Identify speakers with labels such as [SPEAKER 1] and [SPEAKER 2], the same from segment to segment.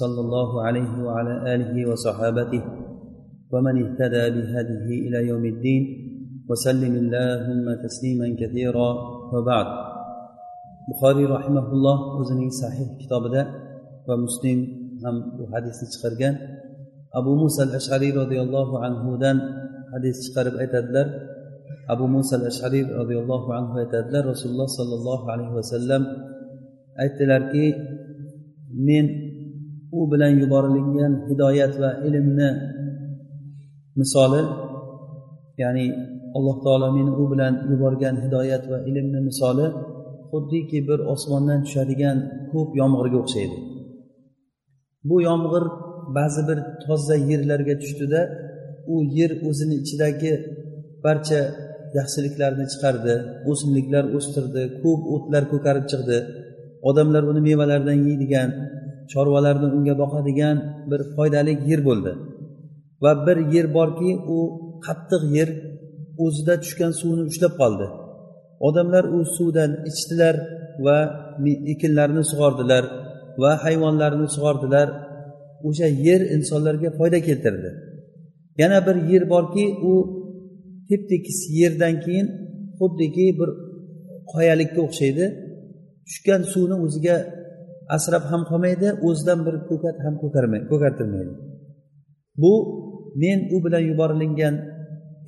[SPEAKER 1] صلى الله عليه وعلى آله وصحابته ومن اهتدى بهذه إلى يوم الدين وسلم اللهم تسليما كثيرا وبعد. بخاري رحمه الله وزني صحيح كتاب ده ومسلم هم وحديث الشخرجان أبو موسى الأشعري رضي الله عنه دان حديث شخرب أتدلر أبو موسى الأشعري رضي الله عنه أتدلر رسول الله صلى الله عليه وسلم أتدلر كي من u bilan yuborilgan hidoyat va ilmni misoli ya'ni alloh taolo meni u bilan yuborgan hidoyat va ilmni misoli xuddiki bir osmondan tushadigan ko'p yomg'irga o'xshaydi. Bu yomg'ir ba'zi bir toza yerlarga tushdida u yer o'zini ichidagi barcha yaxshiliklarni chiqardi o'simliklar o'stirdi ko'p o'tlar ko'karib chiqdi odamlar uni mevalaridan yeydigan chorvalarni unga boqadigan bir foydali yer bo'ldi. Va bir yer borki u qattiq yer o'zida tushgan suvni ushlab qoldi. Odamlar u suvdan ichdilar va ekinlarni sug'ordilar va hayvonlarni sug'ordilar. O'sha yer insonlarga foyda keltirdi. Yana bir yer borki u tep tekis yerdan keyin xuddiki bir qoyalikka o'xshaydi. Tushgan suvni o'ziga asrab ham qolmaydi o'zidan bir ko'kat ham ko'kartirmaydi. Bu men u bilan yuborilingan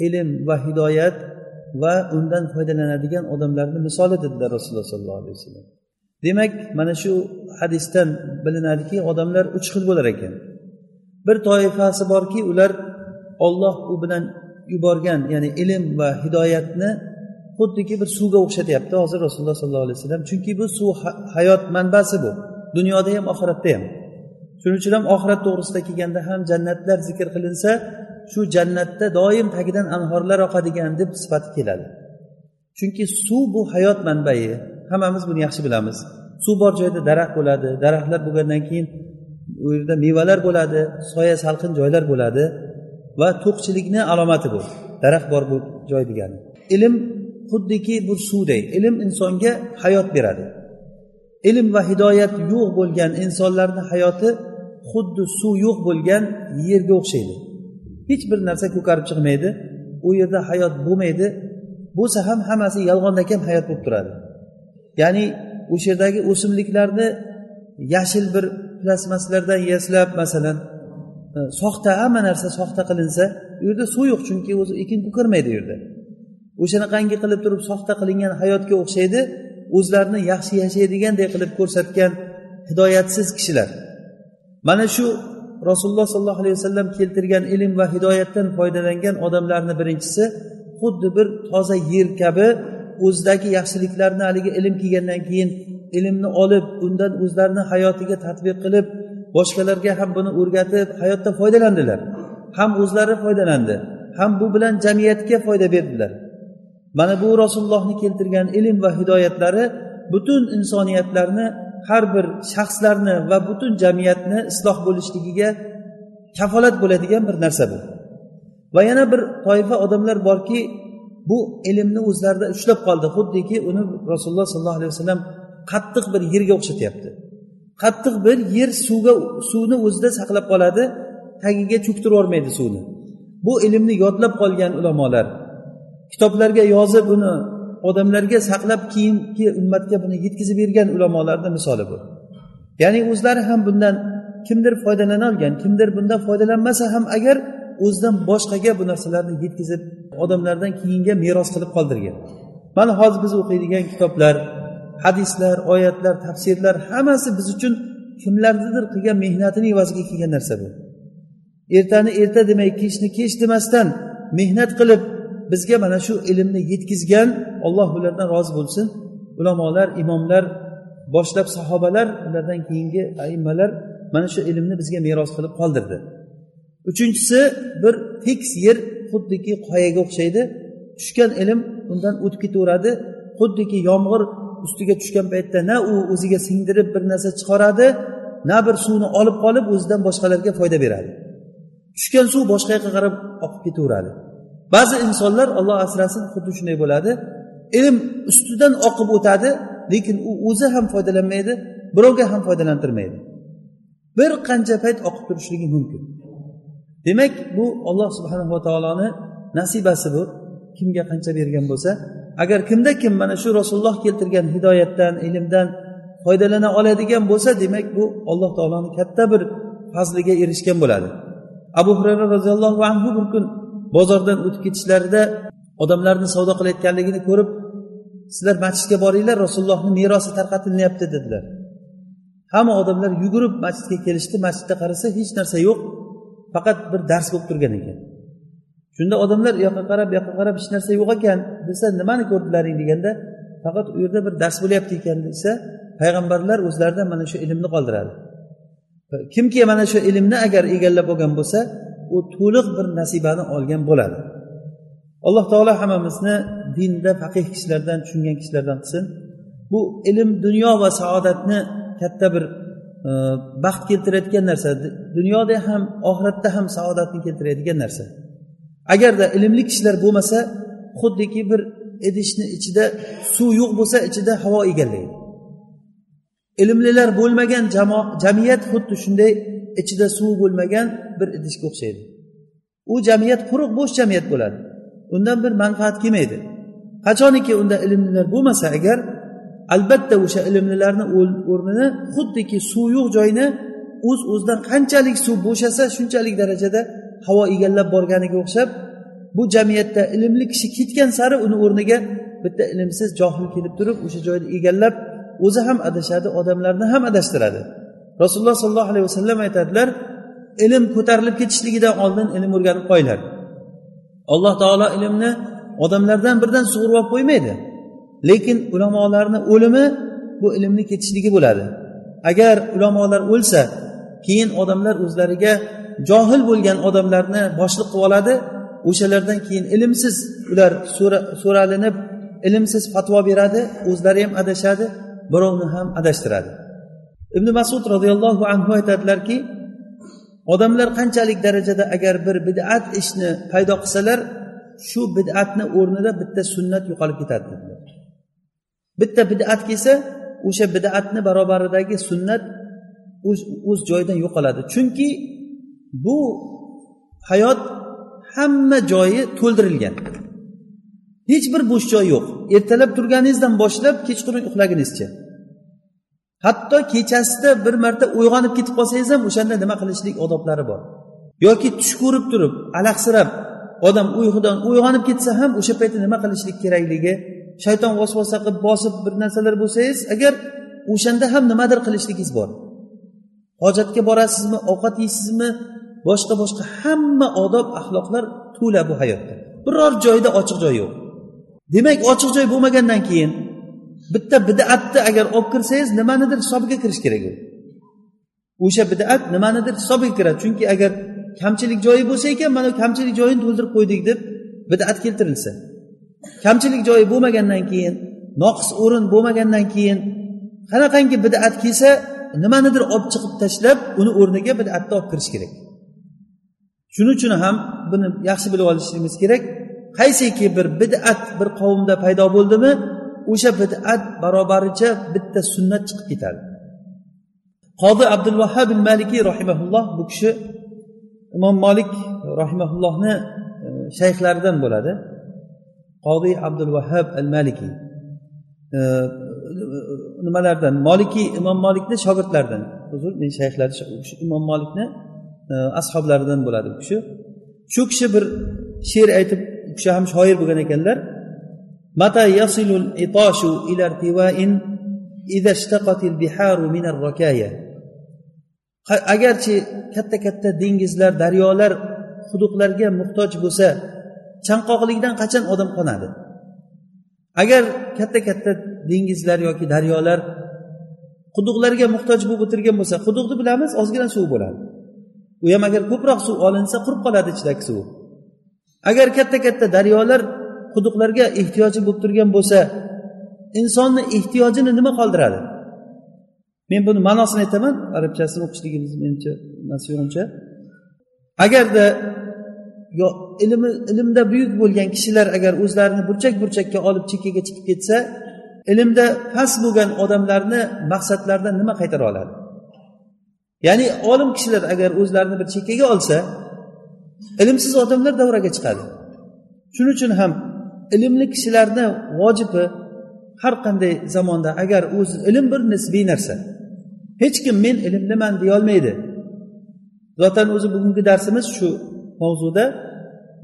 [SPEAKER 1] ilm va hidoyat va undan foydalanadigan odamlarni misoli dedilar rasululloh sollallohu alayhi vasallam. Demak mana shu hadisdan bilinadiki odamlar uch xil bo'lar ekan. Bir toifasi borki ular olloh u bilan yuborgan ya'ni ilm va hidoyatni xuddiki bir suvga o'xshatyapti hozir rasululloh sollallohu alayhi vasallam. Chunki bu suv hayot manbasi bu. Dunyoda ham oxiratda ham. Shuning uchun ham oxirat to'g'risida kelganda ham jannatlar zikr qilinsa shu jannatda doim tagidan anhorlar oqadigan deb sifati keladi. Chunki suv bu hayot manbai. Hammamiz buni yaxshi bilamiz. Suv bor joyda daraxt bo'ladi daraxtlar bo'lgandan keyin u yerda mevalar bo'ladi soya salqin joylar bo'ladi va to'qchilikni alomati bu. Daraxt bor bu joy degani. Ilm xuddiki bu suvday. Ilm insonga hayot beradi. Ilm va hidoyat yo'q bo'lgan insonlarni hayoti xuddi suv yo'q bo'lgan yerga o'xshaydi. Hech bir narsa ko'karib chiqmaydi u yerda hayot bo'lmaydi. Bo'lsa ham hammasi yolg'ondakam hayot bo'lib turadi. Ya'ni o'sha yerdagi o'simliklarni yashil bir plastmassalardan yaslab masalan e, soxta hamma narsa soxta qilinsa u yerda suv yo'q chunki o'zi ekin ko'karmaydi u yerda. O'shanaqangi qilib turib soxta qilingan hayotga o'xshaydi o'zlarini yaxshi yashaydiganday qilib ko'rsatgan hidoyatsiz kishilar. Mana shu rasululloh sollallohu alayhi vasallam keltirgan ilm va hidoyatdan foydalangan odamlarni birinchisi xuddi bir toza yer kabi o'zidagi yaxshiliklarni haligi ilm kelgandan keyin ilmni olib undan o'zlarini hayotiga tadbiq qilib boshqalarga ham buni o'rgatib hayotda foydalandilar. Ham o'zlari foydalandi ham bu bilan jamiyatga foyda berdilar. Mana bu rasulullohni keltirgan ilm va hidoyatlari butun insoniyatlarni har bir shaxslarni va butun jamiyatni isloh bo'lishligiga kafolat bo'ladigan bir narsa bu. Va yana bir toifa odamlar borki bu ilmni o'zlarida ushlab qoldi. Xuddiki uni rasululloh sollallohu alayhi vasallam qattiq bir yerga o'xshatyapti. Qattiq bir yer suvga suvni o'zida saqlab qoladi tagiga cho'ktirib yubormaydi suvni. Bu ilmni yodlab qolgan ulamolar kitoblarga yozib uni odamlarga saqlab keyingi ummatga buni yetkazib bergan ulamolarni misoli bu. Ya'ni o'zlari ham bundan kimdir foydalana olgan kimdir bundan foydalanmasa ham agar o'zidan boshqaga bu narsalarni yetkazib odamlardan keyinga meros qilib qoldirgan. Mana hozir biz o'qiydigan kitoblar hadislar oyatlar tafsirlar hammasi biz uchun kimlarnidir qilgan mehnatini evaziga kelgan narsa bu. Ertani erta demay kechni kech demasdan mehnat qilib bizga mana shu ilmni yetkazgan olloh ulardan rozi bo'lsin. Ulamolar imomlar boshlab sahobalar ulardan keyingi aimmalar mana shu ilmni bizga meros qilib qoldirdi. Uchinchisi bir fiks yer xuddiki qoyaga o'xshaydi. Tushgan ilm undan o'tib ketaveradi. Xuddiki yomg'ir ustiga tushgan paytda na u o'ziga singdirib bir narsa chiqaradi na bir suvni olib qolib o'zidan boshqalarga foyda beradi. Tushgan suv boshqa yoqqa qarab oqib ketaveradi. Ba'zi insonlar olloh asrasin xuddi shunday bo'ladi. Ilm ustidan oqib o'tadi lekin u o'zi ham foydalanmaydi birovga ham foydalantirmaydi. Bir qancha payt oqib turishligi mumkin. Demak bu olloh subhanava taoloni nasibasi bu. Kimga qancha bergan bo'lsa agar kimda kim mana shu rasululloh keltirgan hidoyatdan ilmdan foydalana oladigan bo'lsa demak bu alloh taoloni katta bir fazliga erishgan bo'ladi. Abu hurayra roziyallohu anhu bir kun bozordan o'tib ketishlarida odamlarni savdo qilayotganligini ko'rib sizlar masjidga boringlar rasulullohni merosi tarqatilyapti dedilar. Hamma odamlar yugurib masjidga kelishdi. Masjidda qarasa hech narsa yo'q faqat bir dars bo'lib turgan ekan. Shunda odamlar u yoqqa qarab bu yoqqa qarab hech narsa yo'q ekan desa nimani ko'rdilaring? deganda faqat u yerda bir dars bo'lyapti ekan desa payg'ambarlar o'zlaridan mana shu ilmni qoldiradi. Kimki mana shu ilmni agar egallab olgan bo'lsa u to'liq bir nasibani olgan bo'ladi. Alloh taolo hammamizni dinda faqih kishilardan tushungan kishilardan qilsin. Bu ilm dunyo va saodatni katta bir e, baxt keltiradigan narsa. Dunyoda ham oxiratda ham saodatni keltiradigan narsa. Agarda ilmli kishilar bo'lmasa xuddiki bir idishni ichida suv yo'q bo'lsa ichida havo egallaydi. Ilmlilar bo'lmagan jamiyat xuddi shunday ichida suv bo'lmagan bir idishga o'xshaydi. U jamiyat quruq bo'sh jamiyat bo'ladi. Undan bir manfaat kelmaydi. Qachoniki unda ilmlilar bo'lmasa agar albatta o'sha ilmlilarni o'rnini xuddiki suv yo'q joyni o'z uz o'zidan qanchalik suv bo'shasa shunchalik darajada havo egallab borganiga o'xshab bu jamiyatda ilmli kishi ketgan sari uni o'rniga bitta ilmsiz johil kelib turib o'sha joyni egallab o'zi ham adashadi odamlarni ham adashtiradi. Rasululloh sollallohu alayhi vasallam aytadilar ilm ko'tarilib ketishligidan oldin ilm o'rganib qo'yinglar. Alloh taolo ilmni odamlardan birdan sug'urib olib qo'ymaydi. Lekin ulamolarni o'limi bu ilmni ketishligi bo'ladi. Agar ulamolar o'lsa keyin odamlar o'zlariga johil bo'lgan odamlarni boshliq qilib oladi. O'shalardan keyin ilmsiz ular so'ralinib ilmsiz fatvo beradi o'zlari ham adashadi birovni ham adashtiradi. Ibn masud roziyallohu anhu aytadilarki odamlar qanchalik darajada agar bir bid'at ishni paydo qilsalar shu bid'atni o'rnida bitta sunnat yo'qolib ketadi dedilar. Bitta bid'at kelsa o'sha bid'atni barobaridagi sunnat o'z joyidan yo'qoladi. Chunki bu hayot hamma joyi to'ldirilgan. Hech bir bo'sh joy yo'q. Ertalab turganingizdan boshlab kechqurun uxlagunizcha hatto kechasida bir marta uyg'onib ketib qolsangiz ham o'shanda nima qilishlik odoblari bor. Yoki tush ko'rib turib alahsirab odam uyqudan uyg'onib ketsa ham o'sha paytda nima qilishlik kerakligi shayton vasvasa qilib bosib bir narsalar bo'lsangiz agar o'shanda ham nimadir qilishligingiz bor. Hojatga borasizmi ovqat yeysizmi boshqa boshqa hamma odob axloqlar to'la bu hayotda. Biror joyda ochiq joy yo'q. Demak ochiq joy bo'lmagandan keyin bitta bidatni agar olib kirsangiz nimanidir hisobiga kirish kerak u. O'sha bidat nimanidir hisobiga kiradi. Chunki agar kamchilik joyi bo'lsa ekan mana kamchilik joyini to'ldirib qo'ydik deb bidat keltirilsa. Kamchilik joyi bo'lmagandan keyin noqis o'rin bo'lmagandan keyin qanaqangi bidat kelsa nimanidir olib chiqib tashlab uni o'rniga bidatni olib kirish kerak. Shuning uchun ham buni yaxshi bilib olishligimiz kerak. Qaysiki bir bid'at bir qavmda paydo bo'ldimi o'sha bid'at barobaricha bitta sunnat chiqib ketadi. Qozi abdul vahab malikiy rahimaulloh bu kishi imom molik rahimaullohni e, shayxlaridan bo'ladi. Qodi abdul vahab al malikiy e, nimalardan? Molikiy imom molikni shogirdlaridan. Uzr men shayxlari imom molikni e, ashoblaridan bo'ladi bu kishi. Shu kishi bir she'r aytib u kishi ham shoir bo'lgan ekanlar. متى يصل العطاش إلى ارتواء إذا اشتقت البحار من الركايا agarchi katta katta dengizlar daryolar quduqlarga muhtoj bo'lsa chanqoqlikdan qachon odam qonadi agar katta katta dengizlar yoki daryolar quduqlarga muhtoj bo'lib o'tirgan bo'lsa quduqni bilamiz ozgina suv bo'ladi u ham agar ko'proq suv olinsa qurib qoladi ichidagi suv agar katta katta daryolar quduqlarga ehtiyoji bo'lib turgan bo'lsa insonni ehtiyojini nima qoldiradi? Men buni ma'nosini aytaman arabchasini o'qishligimiz menimcha nasib agarda yo ilmi ilmda buyuk bo'lgan kishilar agar o'zlarini burchak burchakka olib chekkaga chiqib ketsa ilmda past bo'lgan odamlarni maqsadlaridan nima qaytara oladi? Ya'ni olim kishilar agar o'zlarini bir chekkaga olsa ilmsiz odamlar davraga chiqadi. Shuning uchun ham ilmli kishilarni vojibi har qanday zamonda agar o'zi ilm bir nisbiy narsa hech kim men ilmliman deyolmaydi. Zotan o'zi bugungi darsimiz shu mavzuda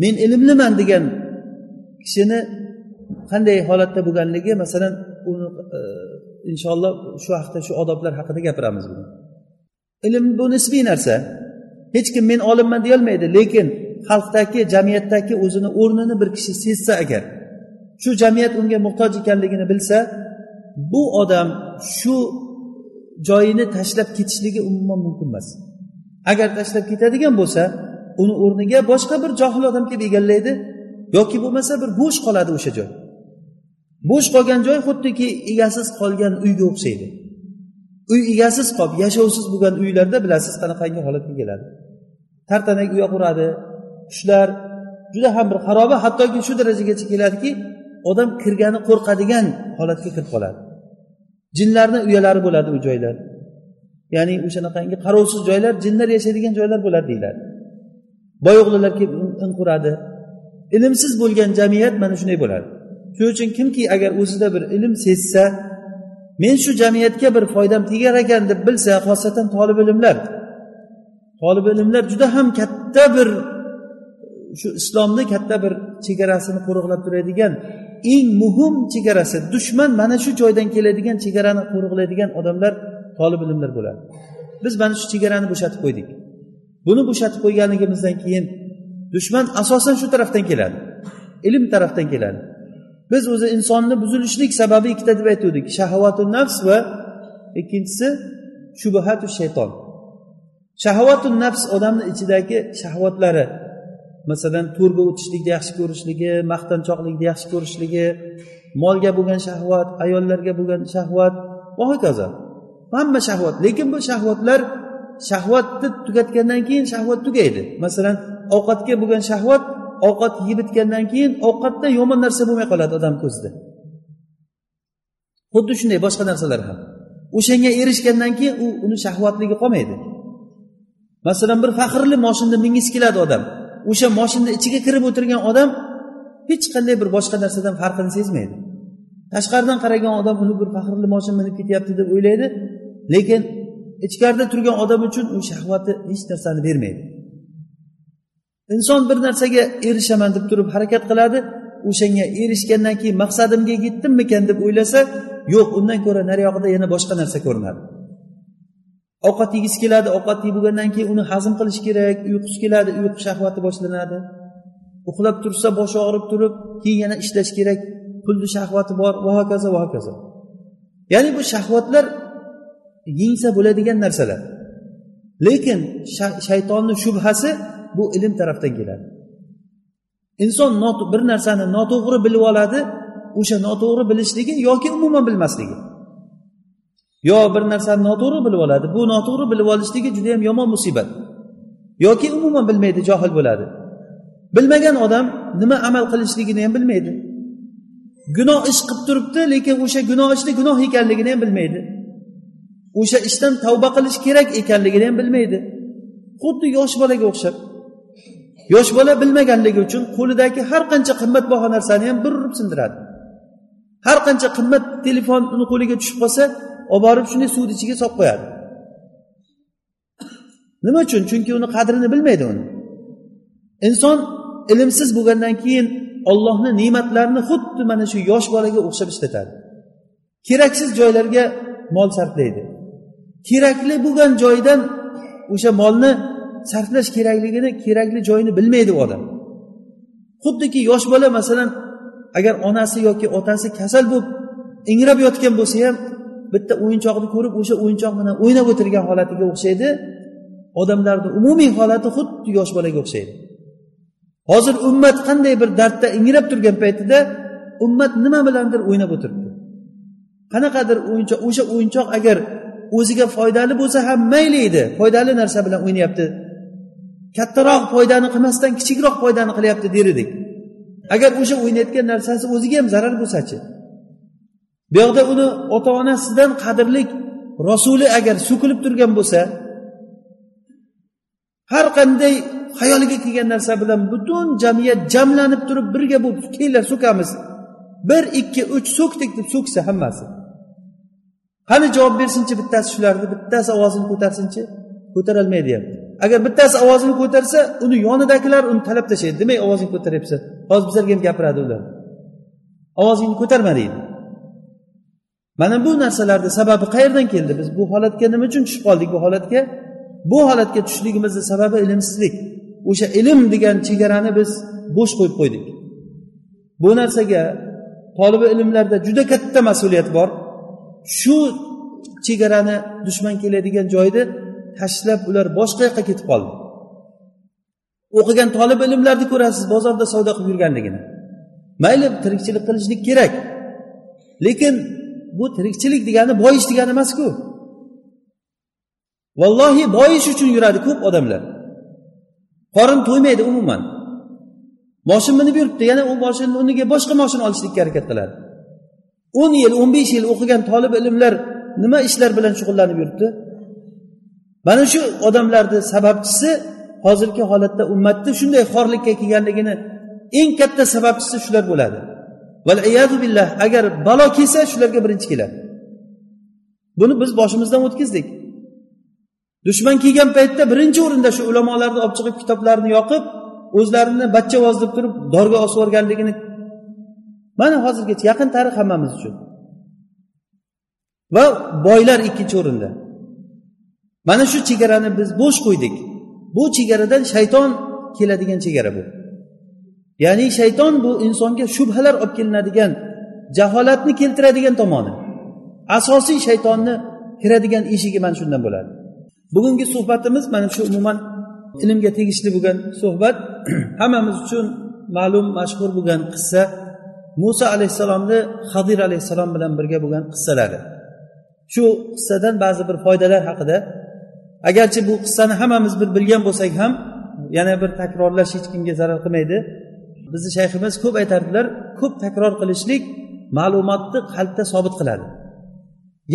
[SPEAKER 1] men ilmliman degan kishini qanday holatda bo'lganligi masalan uni e, inshaalloh shu haqda shu odoblar haqida gapiramiz bugun ilm bu nisbiy narsa hech kim men olimman deyolmaydi lekin xalqdagi jamiyatdagi o'zini o'rnini bir kishi sezsa agar shu jamiyat unga muhtoj ekanligini bilsa bu odam shu joyini tashlab ketishligi umuman mumkin emas. Agar tashlab ketadigan bo'lsa uni o'rniga boshqa bir johil odam kelib egallaydi yoki bo'lmasa bir bo'sh qoladi o'sha joy. Bo'sh qolgan joy xuddiki egasiz qolgan uyga o'xshaydi. Uy egasiz qolib yashovsiz bo'lgan uylarda bilasiz qanaqangi holatga keladi. Tartanak uya quradi tushlar juda ham bir xaroba hattoki shu darajagacha keladiki odam kirgani qo'rqadigan holatga kirib qoladi. Jinlarni uyalari bo'ladi u joylar. Ya'ni o'shanaqangi qarovsiz joylar jinlar yashaydigan joylar bo'ladi deyiladi. Boyo'g'lilar kelib in quradi. Ilmsiz bo'lgan jamiyat mana shunday bo'ladi. Shuning uchun kimki agar o'zida bir ilm sezsa men shu jamiyatga bir foydam tegar ekan deb bilsa xosatan tolib ilmlar tolib ilmlar juda ham katta bir shu islomni katta bir chegarasini qo'riqlab turadigan eng muhim chegarasi dushman mana shu joydan keladigan chegarani qo'riqlaydigan odamlar tolib ilmlar bo'ladi. Biz mana shu chegarani bo'shatib qo'ydik. Buni bo'shatib qo'yganligimizdan keyin dushman asosan shu tarafdan keladi ilm tarafdan keladi. Biz o'zi insonni buzilishlik sababi ikkita deb aytgandik shahovatu nafs va ikkinchisi shubhatu shayton. Shahovatu nafs odamni ichidagi shahvatlari masalan to'rga o'tishlikni yaxshi ko'rishligi maqtanchoqlikni yaxshi ko'rishligi molga bo'lgan shahvat ayollarga bo'lgan shahvat. Va hokazo. Hamma shahvat. Lekin bu shahvatlar shahvatni tugatgandan keyin shahvat tugaydi. Masalan ovqatga bo'lgan shahvat ovqat yeb bitgandan keyin ovqatda yomon narsa bo'lmay qoladi odam ko'zida. Xuddi shunday boshqa narsalar ham. O'shanga erishgandan keyin u uni shahvatligi qolmaydi. Masalan bir faxrli moshinni mingisi keladi odam. O'sha moshinni ichiga kirib o'tirgan odam hech qanday bir boshqa narsadan farqini sezmaydi. Tashqaridan qaragan odam uni bir faxrli moshin minib ketyapti deb o'ylaydi lekin ichkarida turgan odam uchun u shahvati hech narsani bermaydi. Inson bir narsaga erishaman deb turib harakat qiladi o'shanga erishgandan keyin maqsadimga yetdimmikan deb o'ylasa yo'q undan ko'ra nariyog'ida yana boshqa narsa ko'rinadi. Ovqat yegisi keladi ovqat yeb bo'lgandan keyin uni hazm qilish kerak uyqusi keladi uyqu shahvati boshlanadi. Uxlab tursa boshi og'rib turib keyin yana ishlash kerak pulni shahvati bor va hokazo va hokazo. Ya'ni bu shahvatlar yengsa bo'ladigan narsalar. Lekin shaytonni shubhasi bu ilm tarafdan keladi. Inson bir narsani noto'g'ri bilib oladi o'sha noto'g'ri bilishligi yoki umuman bilmasligi. Yo bir narsani noto'g'ri bilib oladi. Bu noto'g'ri bilib olishligi juda yam yomon musibat. Yoki umuman bilmaydi johil bo'ladi. Bilmagan odam nima amal qilishligini ham bilmaydi. Gunoh ish qilib turibdi lekin o'sha gunoh ishni gunoh ekanligini ham bilmaydi. O'sha ishdan tavba qilish kerak ekanligini ham bilmaydi. Xuddi yosh bolaga o'xshab. Yosh bola bilmaganligi uchun qo'lidagi har qancha qimmatbaho narsani ham bir urib sindiradi. Har qancha qimmat telefon uni qo'liga tushib qolsa olib borib shunday suvni ichiga solib qo'yadi. Nima uchun? Chunki uni qadrini bilmaydi uni. Inson ilmsiz bo'lgandan keyin ollohni ne'matlarini xuddi mana shu yosh bolaga o'xshab ishlatadi. Keraksiz joylarga mol sarflaydi. Kerakli bo'lgan joydan o'sha molni sarflash kerakligini kerakli joyini bilmaydi u odam. Xuddiki yosh bola masalan agar onasi yoki otasi kasal bo'lib ingrab yotgan bo'lsa ham bitta o'yinchoqni ko'rib o'sha o'yinchoq bilan o'ynab o'tirgan holatiga o'xshaydi. Odamlarni umumiy holati xuddi yosh bolaga o'xshaydi. Hozir ummat qanday bir dardda ingrab turgan paytida ummat nima bilandir o'ynab o'tiribdi. Qanaqadir o'yinchoq o'sha o'yinchoq agar o'ziga foydali bo'lsa ham mayli edi foydali narsa bilan o'ynayapti. Kattaroq foydani qilmasdan kichikroq foydani qilyapti der edik. Agar o'sha o'ynayotgan narsasi o'ziga ham zarar bo'lsachi bu yoqda uni ota onasidan qadrlik rasuli agar so'kilib turgan bo'lsa har qanday xayoliga kelgan narsa bilan butun jamiyat jamlanib turib birga bo'lib kelinglar so'kamiz. Bir ikki uch so'kdik deb so'ksa hammasi. Qani javob bersinchi bittasi shularni bittasi ovozini ko'tarsinchi? Ko'tarolmaydi ham agar bittasi ovozini ko'tarsa uni yonidagilar uni talab tashlaydi. Demak ovozingni ko'taryapsan hozir bizlarga ham gapiradi ular. Ovozingni ko'tarma deydi. Mana bu narsalarni sababi qayerdan keldi? Biz bu holatga nima uchun tushib qoldik? Bu holatga bu holatga tushishligimizni sababi ilmsizlik. O'sha ilm degan chegarani biz bo'sh qo'yib qo'ydik. Bu narsaga tolibi ilmlarda juda katta mas'uliyat bor. Shu chegarani dushman keladigan joyni tashlab ular boshqa yoqqa ketib qoldi. O'qigan tolib ilmlarni ko'rasiz bozorda savdo qilib yurganligini. Mayli tirikchilik qilishlik kerak. Lekin bu tirikchilik degani boyish degani emasku. Vallohi boyish uchun yuradi ko'p odamlar. Qorin to'ymaydi umuman. Moshin minib yuribdi yana u moshinni o'rniga boshqa moshin olishlikka harakat qiladi o'n yil o'n besh yil o'qigan tolib ilmlar nima ishlar bilan shug'ullanib yuribdi? Mana shu odamlarni sababchisi hozirgi holatda ummatni shunday xorlikka kelganligini eng katta sababchisi shular bo'ladi. Billah agar balo kelsa shularga birinchi keladi. Buni biz boshimizdan o'tkazdik. Dushman kelgan paytda birinchi o'rinda shu ulamolarni olib chiqib kitoblarini yoqib o'zlarini bachchavoz deb turib dorga osib yuborganligini mana hozirgacha yaqin tarix hammamiz uchun. Va boylar ikkinchi o'rinda. Mana shu chegarani biz bo'sh qo'ydik. Bu chegaradan shayton keladigan chegara bu. Ya'ni shayton bu insonga shubhalar olib kelinadigan jaholatni keltiradigan tomoni. Asosiy shaytonni kiradigan eshigi mana shundan bo'ladi. Bugungi suhbatimiz mana shu umuman ilmga tegishli bo'lgan suhbat. Hammamiz uchun ma'lum mashhur bo'lgan qissa muso alayhissalomni hadir alayhissalom bilan birga bo'lgan qissalari. Shu qissadan ba'zi bir foydalar haqida. Agarchi bu qissani hammamiz bir bilgan bo'lsak ham yana bir takrorlash hech kimga zarar qilmaydi. Bizni shayximiz ko'p aytardilar ko'p takror qilishlik ma'lumotni qalbda sobit qiladi.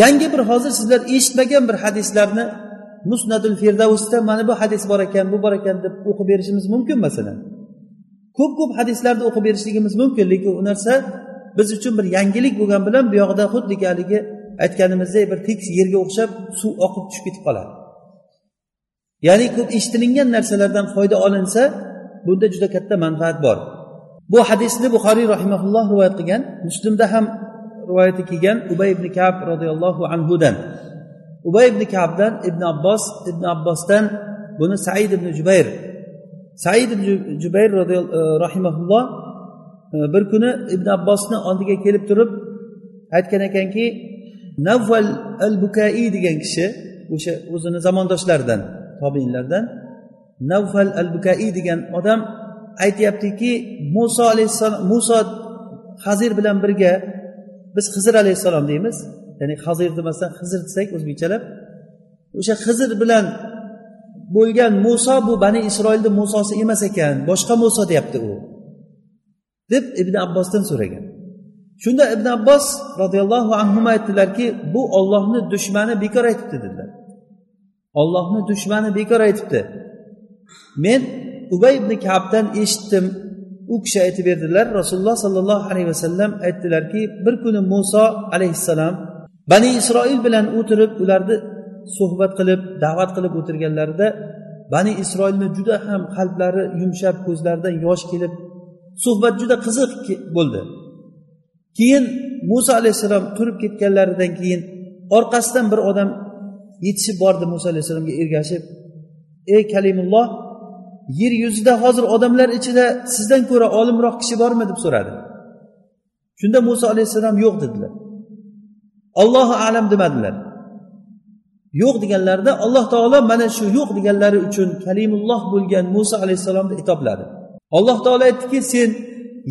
[SPEAKER 1] Yangi bir hozir sizlar eshitmagan bir hadislarni musnadul firdavsda mana bu hadis bor ekan bu bor ekan deb o'qib berishimiz mumkin masalan. Ko'p ko'p hadislarni o'qib berishligimiz mumkin lekin u narsa biz uchun bir yangilik bo'lgani bilan bu yog'ida xuddi haligi aytganimizdek bir tekis yerga o'xshab suv oqib tushib ketib qoladi. Ya'ni ko'p eshitilingan narsalardan foyda olinsa bunda juda katta manfaat bor. Bu hadisni buxoriy rahimaulloh rivoyat qilgan muslimda ham rivoyati kelgan ubay ibn kab roziyallohu anhudan. Ubay ibn kabdan ibn abbos ibn abbosdan buni said ibn jubayr. Said ibn jubayr e, rahimaulloh e, bir kuni ibn abbosni oldiga kelib turib aytgan ekanki navval al bukai degan kishi o'sha o'zini zamondoshlaridan tobiinlardan navfal al bukai degan odam aytyaptiki muso alayhissalom muso hazir bilan birga biz hizr alayhissalom deymiz. Ya'ni hazir demasdan hizr desak o'zbekchalab o'sha hizr bilan bo'lgan muso bu bani isroilni musosi emas ekan boshqa muso deyapti u. Deb ibn abbosdan so'ragan. Shunda ibn abbos roziyallohu anhu aytdilarki bu ollohni dushmani bekor aytibdi dedilar. Ollohni dushmani bekor aytibdi. Men ubay ibn kabdan eshitdim. U kishi aytib berdilar rasululloh sollallohu alayhi vasallam aytdilarki bir kuni muso alayhissalom bani isroil bilan o'tirib ularni suhbat qilib da'vat qilib o'tirganlarida bani isroilni juda ham qalblari yumshab ko'zlaridan yosh kelib suhbat juda qiziq bo'ldi. Keyin muso alayhissalom turib ketganlaridan keyin orqasidan bir odam yetishib bordi muso alayhissalomga ergashib. Ey kalimulloh yer yuzida hozir odamlar ichida sizdan ko'ra olimroq kishi bormi deb so'radi. Shunda muso alayhissalom yo'q dedilar. Ollohu alam demadilar. Yo'q deganlarida alloh taolo mana shu yo'q deganlari uchun kalimulloh bo'lgan muso alayhissalomni itobladi. Alloh taolo aytdiki sen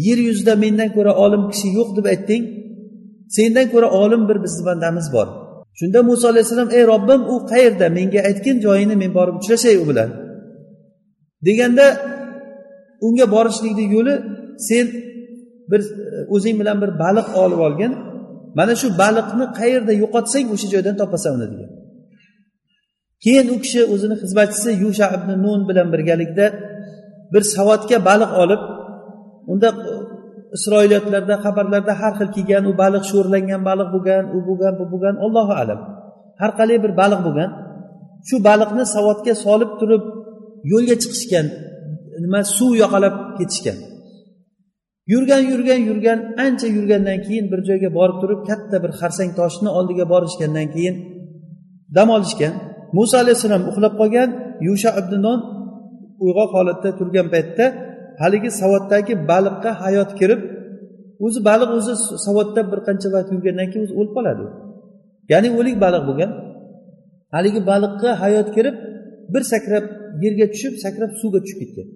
[SPEAKER 1] yer yuzida mendan ko'ra olim kishi yo'q deb aytding. Sendan ko'ra olim bir bizni bandamiz bor. Shunda muso alayhissalom ey robbim u qayerda? Menga aytgin joyini men borib uchrashay u bilan. Deganda unga borishlikni yo'li sen bir e, o'zing bilan bir baliq olib olgin. Mana shu baliqni qayerda yo'qotsang o'sha joydan topasan uni degan. Keyin u kishi o'zini xizmatchisi yusha ibn nun bilan birgalikda bir savatga baliq olib unda e, isroiliyotlarda xabarlarda har xil kelgan u baliq sho'rlangan baliq bo'lgan u bo'lgan bu bo'lgan allohu alam. Har qalay bir baliq bo'lgan. Shu baliqni savatga solib turib yo'lga chiqishgan nima suv yoqalab ketishgan. Yurgan yurgan yurgan ancha yurgandan keyin bir joyga borib turib katta bir xarsang toshni oldiga borishgandan keyin dam olishgan. Muso alayhissalom uxlab qolgan yusha ibnon uyg'oq holatda turgan paytda haligi savatdagi baliqqa hayot kirib o'zi baliq o'zi savatda bir qancha vaqt yurgandan keyin o'zi o'lib qoladi. Ya'ni o'lik baliq bo'lgan. Haligi baliqqa hayot kirib bir sakrab yerga tushib sakrab suvga tushib ketgan.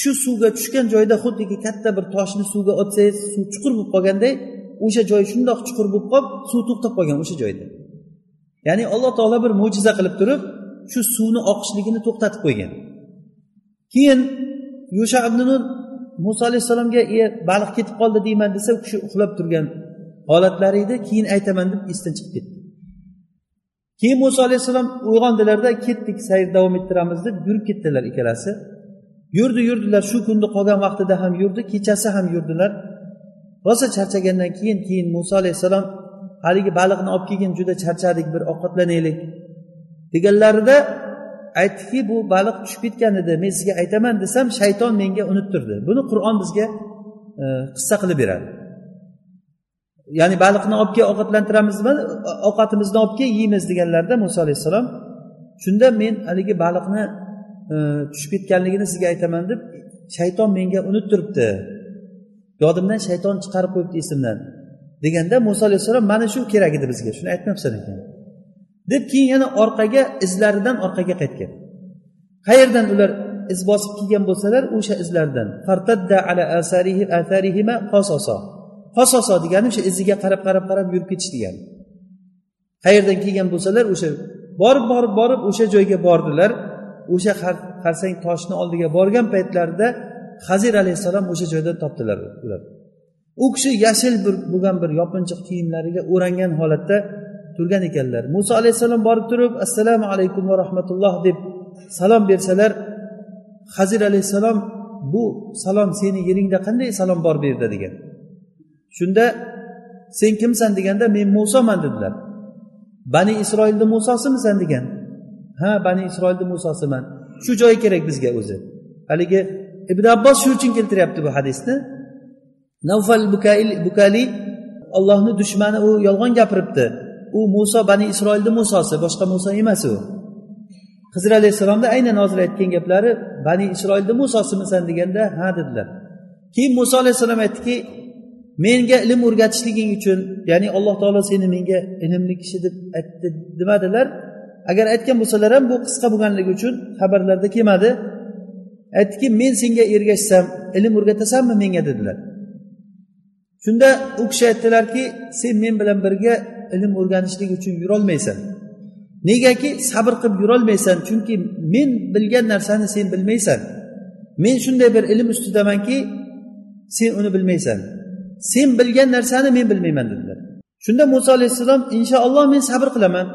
[SPEAKER 1] Shu suvga tushgan joyda xuddiki katta bir toshni suvga otsangiz suv chuqur bo'lib qolganday o'sha joy shundoq chuqur bo'lib qolib suv to'xtab qolgan o'sha joyda. Ya'ni alloh taolo bir mo'jiza qilib turib shu suvni oqishligini to'xtatib qo'ygan. Keyin yusha ibn nun muso alayhissalomga e baliq ketib qoldi deyman desa u kishi uxlab turgan holatlari edi. Keyin aytaman deb esdan chiqib ketdi. Keyin muso alayhissalom uyg'ondilarda ketdik sayr davom ettiramiz deb yurib ketdilar ikkalasi. Yurdi yurdilar. Shu kunni qolgan vaqtida ham yurdi kechasi ham yurdilar. Rosa charchagandan keyin keyin muso alayhissalom haligi baliqni olib kelgin juda charchadik bir ovqatlanaylik. Deganlarida aytdiki bu baliq tushib ketgan edi men sizga aytaman desam shayton menga unuttirdi. Buni qur'on bizga e, qissa qilib beradi. Ya'ni baliqni olib kel ovqatlantiramizmi ovqatimizni olib kel yeymiz deganlarda muso alayhissalom shunda men haligi baliqni e, tushib ketganligini sizga aytaman deb shayton menga unuttiribdi yodimdan shayton chiqarib qo'yibdi esimdan deganda muso alayhissalom mana shu kerak edi bizga shuni aytmabsan ekan deb keyin yana orqaga izlaridan orqaga qaytgan. Qayerdan ular iz bosib kelgan bo'lsalar o'sha izlardan qososo degani o'sha iziga qarab qarab qarab yurib ketish degani. Qayerdan kelgan bo'lsalar o'sha borib borib borib o'sha joyga bordilar. O'sha qarsang toshni oldiga borgan paytlarida hazir alayhissalom o'sha joydan topdilar ular. U kishi yashil bir bo'lgan bir yopinchiq kiyimlariga o'rangan holatda turgan ekanlar. Muso alayhissalom borib turib assalomu alaykum va rahmatulloh deb salom bersalar hazir alayhissalom bu salom seni yeringda qanday salom bor bu yerda? degan. Shunda sen kimsan? deganda men musoman dedilar. Bani isroilni musosimisan degan. Ha bani isroilni musosiman. Shu joyi kerak bizga o'zi. Haligi ibn abbos shu uchun keltiryapti bu hadisni. Navfal bukali allohni dushmani u yolg'on gapiribdi. U muso bani isroilni musosi boshqa muso emas u. Hizr alayhissalomni aynan hozir aytgan gaplari bani isroilni musosimisan deganda ha dedilar. Keyin muso alayhissalom aytdiki menga ilm o'rgatishliging uchun ya'ni alloh taolo seni menga ilmli kishi deb aytdi demadilar. Agar aytgan bo'lsalar ham bu qisqa bo'lganligi uchun xabarlarda kelmadi. Aytdiki men senga ergashsam ilm o'rgatasanmi menga dedilar. Shunda u kishi aytdilarki sen men bilan birga ilm o'rganishlik uchun yurolmaysan. Negaki sabr qilib yurolmaysan chunki men bilgan narsani sen bilmaysan. Men shunday bir ilm ustidamanki sen uni bilmaysan. Sen bilgan narsani men bilmayman dedilar. Shunda muso alayhissalom inshaalloh men sabr qilaman.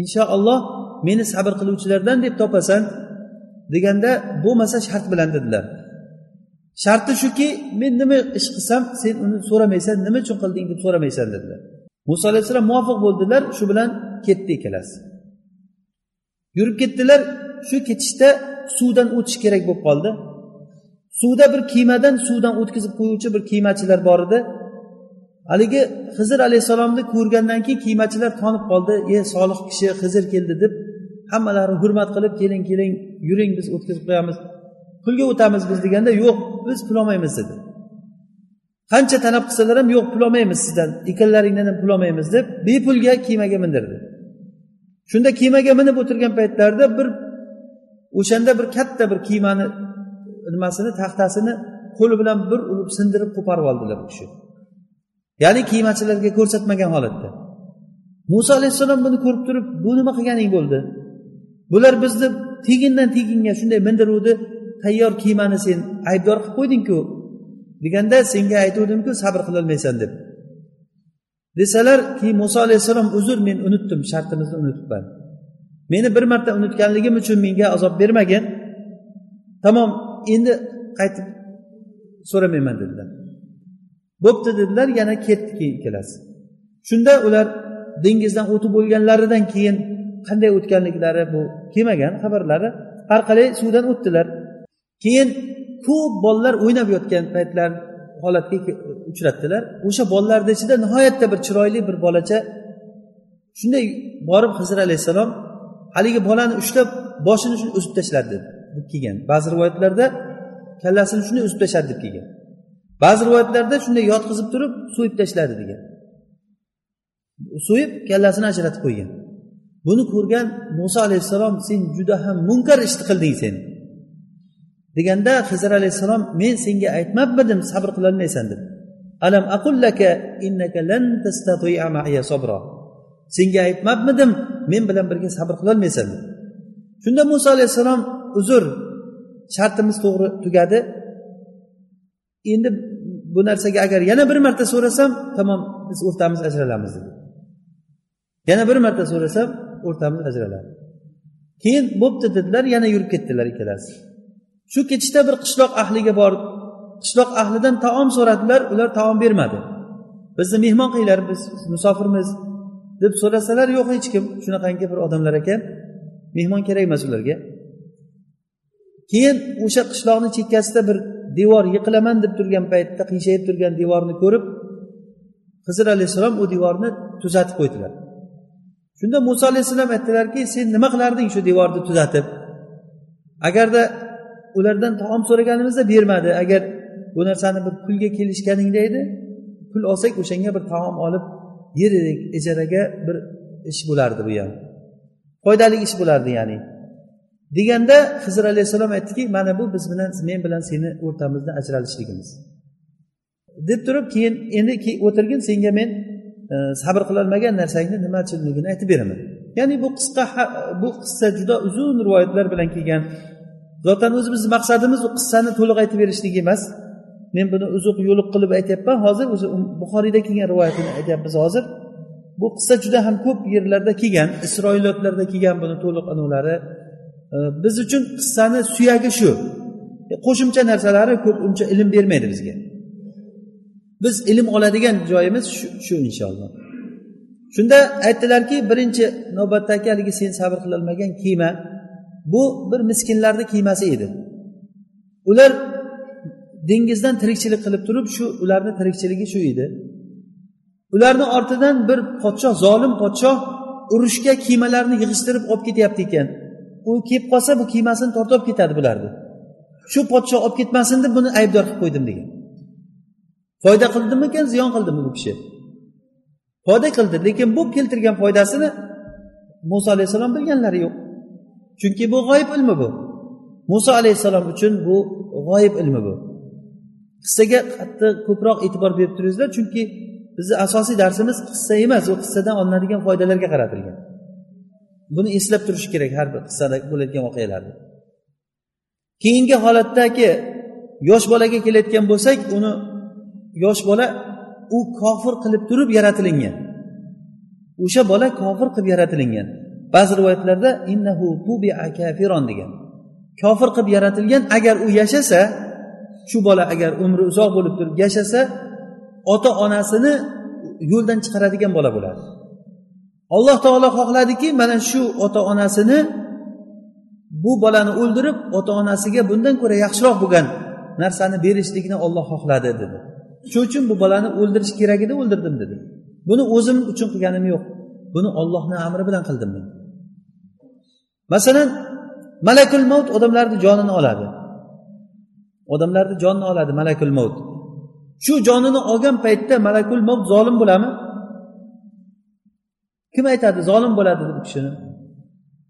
[SPEAKER 1] Inshaalloh meni sabr qiluvchilardan deb topasan deganda bo'lmasa shart bilan dedilar. Sharti shuki men nima ish qilsam sen uni so'ramaysan nima uchun qilding deb so'ramaysan dedilar. Muso alayhissalom muvofiq bo'ldilar shu bilan ketdi ikkalasi. Yurib ketdilar shu ketishda suvdan o'tish kerak bo'lib qoldi. Suvda bir kemadan suvdan o'tkazib qo'yuvchi bir kemachilar bor edi. Haligi hizr alayhissalomni ko'rgandan keyin kemachilar tonib qoldi. E solih kishi hizr keldi deb hammalari hurmat qilib keling keling yuring biz o'tkazib qo'yamiz. Pulga o'tamiz biz deganda yo'q biz pul olmaymiz dedi. Qancha talab qilsalar ham yo'q pul olmaymiz sizdan ekinlaringdan ham pul olmaymiz deb bepulga kemaga mindirdi. Shunda kemaga minib o'tirgan paytlarida bir o'shanda bir katta bir kemani nimasini taxtasini qo'li bilan bir urib sindirib qo'parib oldilar u kishi. Ya'ni kiymachilarga ko'rsatmagan holatda. Muso alayhissalom buni ko'rib turib bu nima qilganing bo'ldi? Bular bizni tegindan teginga shunday mindiruvdi tayyor kiymani sen aybdor qilib qo'ydingku deganda senga aytuvdimku sabr qilolmaysan deb. Desalar keyin muso alayhissalom uzr men unutdim shartimizni unutibman. Meni bir marta unutganligim uchun menga azob bermagin. Tamom endi qaytib so'ramayman dedilar. Bo'pti dedilar yana ketdi keyin ikkalasi. Shunda ular dengizdan o'tib bo'lganlaridan keyin qanday o'tganliklari bu kelmagan xabarlari har qalay suvdan o'tdilar. Keyin ko'p bolalar o'ynab yotgan paytlar holatga uchratdilar. O'sha bolalarni ichida nihoyatda bir chiroyli bir bolacha shunday borib hizr alayhissalom haligi bolani ushlab boshini shuni uzib tashladi. Deb kelgan. Ba'zi rivoyatlarda kallasini shunday uzib tashladi deb kelgan. Ba'zi rivoyatlarda shunday yotqizib turib so'yib tashladi degan. So'yib kallasini ajratib qo'ygan. Buni ko'rgan muso alayhissalom sen juda ham munkar ishni qilding sen. deganda hizr alayhissalom men senga aytmabmidim sabr qilolmaysan deb alam aqullaka innaka lan tastati'a ma'iya sabra. Senga aytmabmidim men bilan birga sabr qilolmaysan deb shunda muso alayhissalom uzr. Shartimiz to'g'ri tugadi. Endi bu narsaga agar yana bir marta so'rasam tamom biz o'rtamiz ajralamiz dedi. Yana bir marta so'rasam o'rtamiz ajraladi. Keyin bo'pti dedilar yana yurib ketdilar ikkalasi. Shu ketishda bir qishloq ahliga borib qishloq ahlidan taom so'radilar ular taom bermadi. Bizni mehmon qilinglar biz musofirmiz deb so'rasalar yo'q hech kim shunaqangi bir odamlar ekan. Mehmon kerak emas ularga. Keyin o'sha qishloqni chekkasida bir devor yiqilaman deb turgan paytda qiyshayib turgan devorni ko'rib hizr alayhissalom u devorni tuzatib qo'ydilar. Shunda muso alayhissalom aytdilarki sen nima qilarding shu devorni tuzatib? Agarda ulardan taom so'raganimizda bermadi. Agar bu narsani bir pulga kelishganingda edi pul olsak o'shanga bir taom olib yer edik ijaraga bir ish bo'lardi bu ham. Foydali ish bo'lardi ya'ni. Deganda hizr alayhissalom aytdiki mana bu biz bilan men bilan seni o'rtamizda ajralishligimiz. Deb turib keyin endi o'tirgin senga men e, sabr qilolmagan narsangni nima uchunligini aytib beraman. Ya'ni bu qisqa bu qissa juda uzun rivoyatlar bilan kelgan. Zotan o'zi bizni maqsadimiz u qissani to'liq aytib berishlik emas. Men buni uzuq yo'liq qilib aytyapman. Hozir o'zi um, buxoriyda kelgan rivoyatini aytyapmiz hozir. Bu qissa juda ham ko'p yerlarda kelgan isroiliyotlarda kelgan buni to'liq anavlari biz uchun qissani suyagi shu. E, qo'shimcha narsalari ko'p uncha ilm bermaydi bizga. Biz ilm oladigan joyimiz shu inshaalloh. Shunda aytdilarki birinchi navbatdagi haligi sen sabr qilolmagan kiyma bu bir miskinlarni kiymasi edi. Ular dengizdan tirikchilik qilib turib shu ularni tirikchiligi shu edi. Ularni ortidan bir podshoh zolim podshoh urushga kiymalarni yig'ishtirib olib ketyapti ekan. U kelib qolsa bu kiymasini tortib olib ketadi bularni. Shu podshoh olib ketmasin deb buni aybdor qilib qo'ydim degan. Foyda qildimikan ziyon qildimi bu kishi? Foyda qildi lekin bu keltirgan foydasini muso alayhissalom bilganlari yo'q. Chunki bu g'oyib ilmi bu. Muso alayhissalom uchun bu g'oyib ilmi bu. Qissaga qattiq ko'proq e'tibor berib turingizlar chunki bizni asosiy darsimiz qissa emas u qissadan olinadigan foydalarga qaratilgan. Buni eslab turish kerak har bir qissada bo'layotgan voqealarni. Keyingi holatdagi yosh bolaga kelayotgan bo'lsak uni yosh bola u kofir qilib turib yaratilingan. O'sha bola kofir qilib yaratilingan. Ba'zi rivoyatlarda innahu kafiron degan. Kofir qilib yaratilgan agar u yashasa shu bola agar umri uzoq bo'lib turib yashasa ota onasini yo'ldan chiqaradigan bola bo'ladi. Alloh taolo xohladiki mana shu ota onasini bu bolani o'ldirib ota onasiga bundan ko'ra yaxshiroq bo'lgan narsani berishlikni olloh xohladi dedi. Shuning uchun bu bolani o'ldirish kerak edi o'ldirdim dedi. Buni o'zim uchun qilganim yo'q. Buni ollohni amri bilan qildim men. Masalan malakul mavt odamlarni jonini oladi. Odamlarni jonini oladi malakul mavt shu jonini olgan paytda malakul mavt zolim bo'ladimi? Kim aytadi? Zolim bo'ladi deb kishini.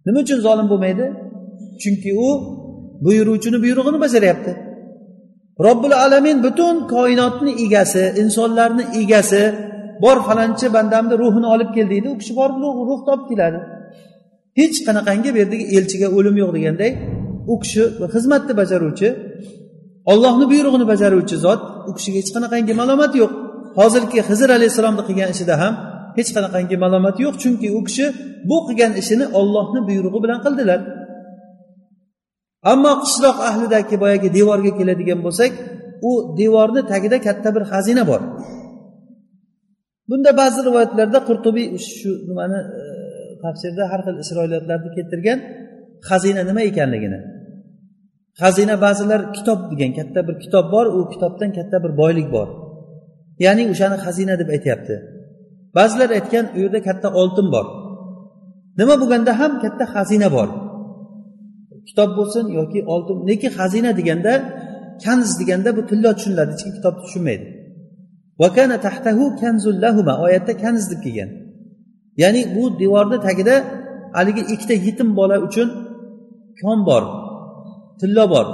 [SPEAKER 1] Nima uchun zolim bo'lmaydi? Chunki u buyuruvchini buyrug'ini bajaryapti. Robbil alamin butun koinotni egasi insonlarni egasi bor falonchi bandamni ruhini olib kel deydi. U kishi borib ruh topib keladi. Hech qanaqangi bu yerdagi elchiga o'lim yo'q deganday u kishi xizmatni bajaruvchi ollohni buyrug'ini bajaruvchi zot u kishiga hech qanaqangi malomat yo'q. Hozirgi hizr alayhissalomni qilgan ishida ham hech qanaqangi malomat yo'q chunki u kishi bu qilgan ishini ollohni buyrug'i bilan qildilar. Ammo qishloq ahlidagi boyagi devorga keladigan bo'lsak u devorni tagida katta bir xazina bor. Bunda ba'zi rivoyatlarda qurtubiy shu nimani e, tafsirda har xil isroiliyatlarni keltirgan xazina nima ekanligini. Xazina ba'zilar kitob degan katta bir kitob bor u kitobdan katta bir boylik bor. Ya'ni o'shani xazina deb aytyapti. Ba'zilar aytgan u yerda katta oltin bor. Nima bo'lganda ham katta xazina bor. Kitob bo'lsin yoki oltin lekin xazina deganda kanz deganda bu tillo tushuniladi hech kim kitobni tushunmaydi. Vakana tahtahu kanzullahuma oyatda kanz deb kelgan. Ya'ni bu devorni tagida haligi ikkita yetim bola uchun kon bor tillo bor.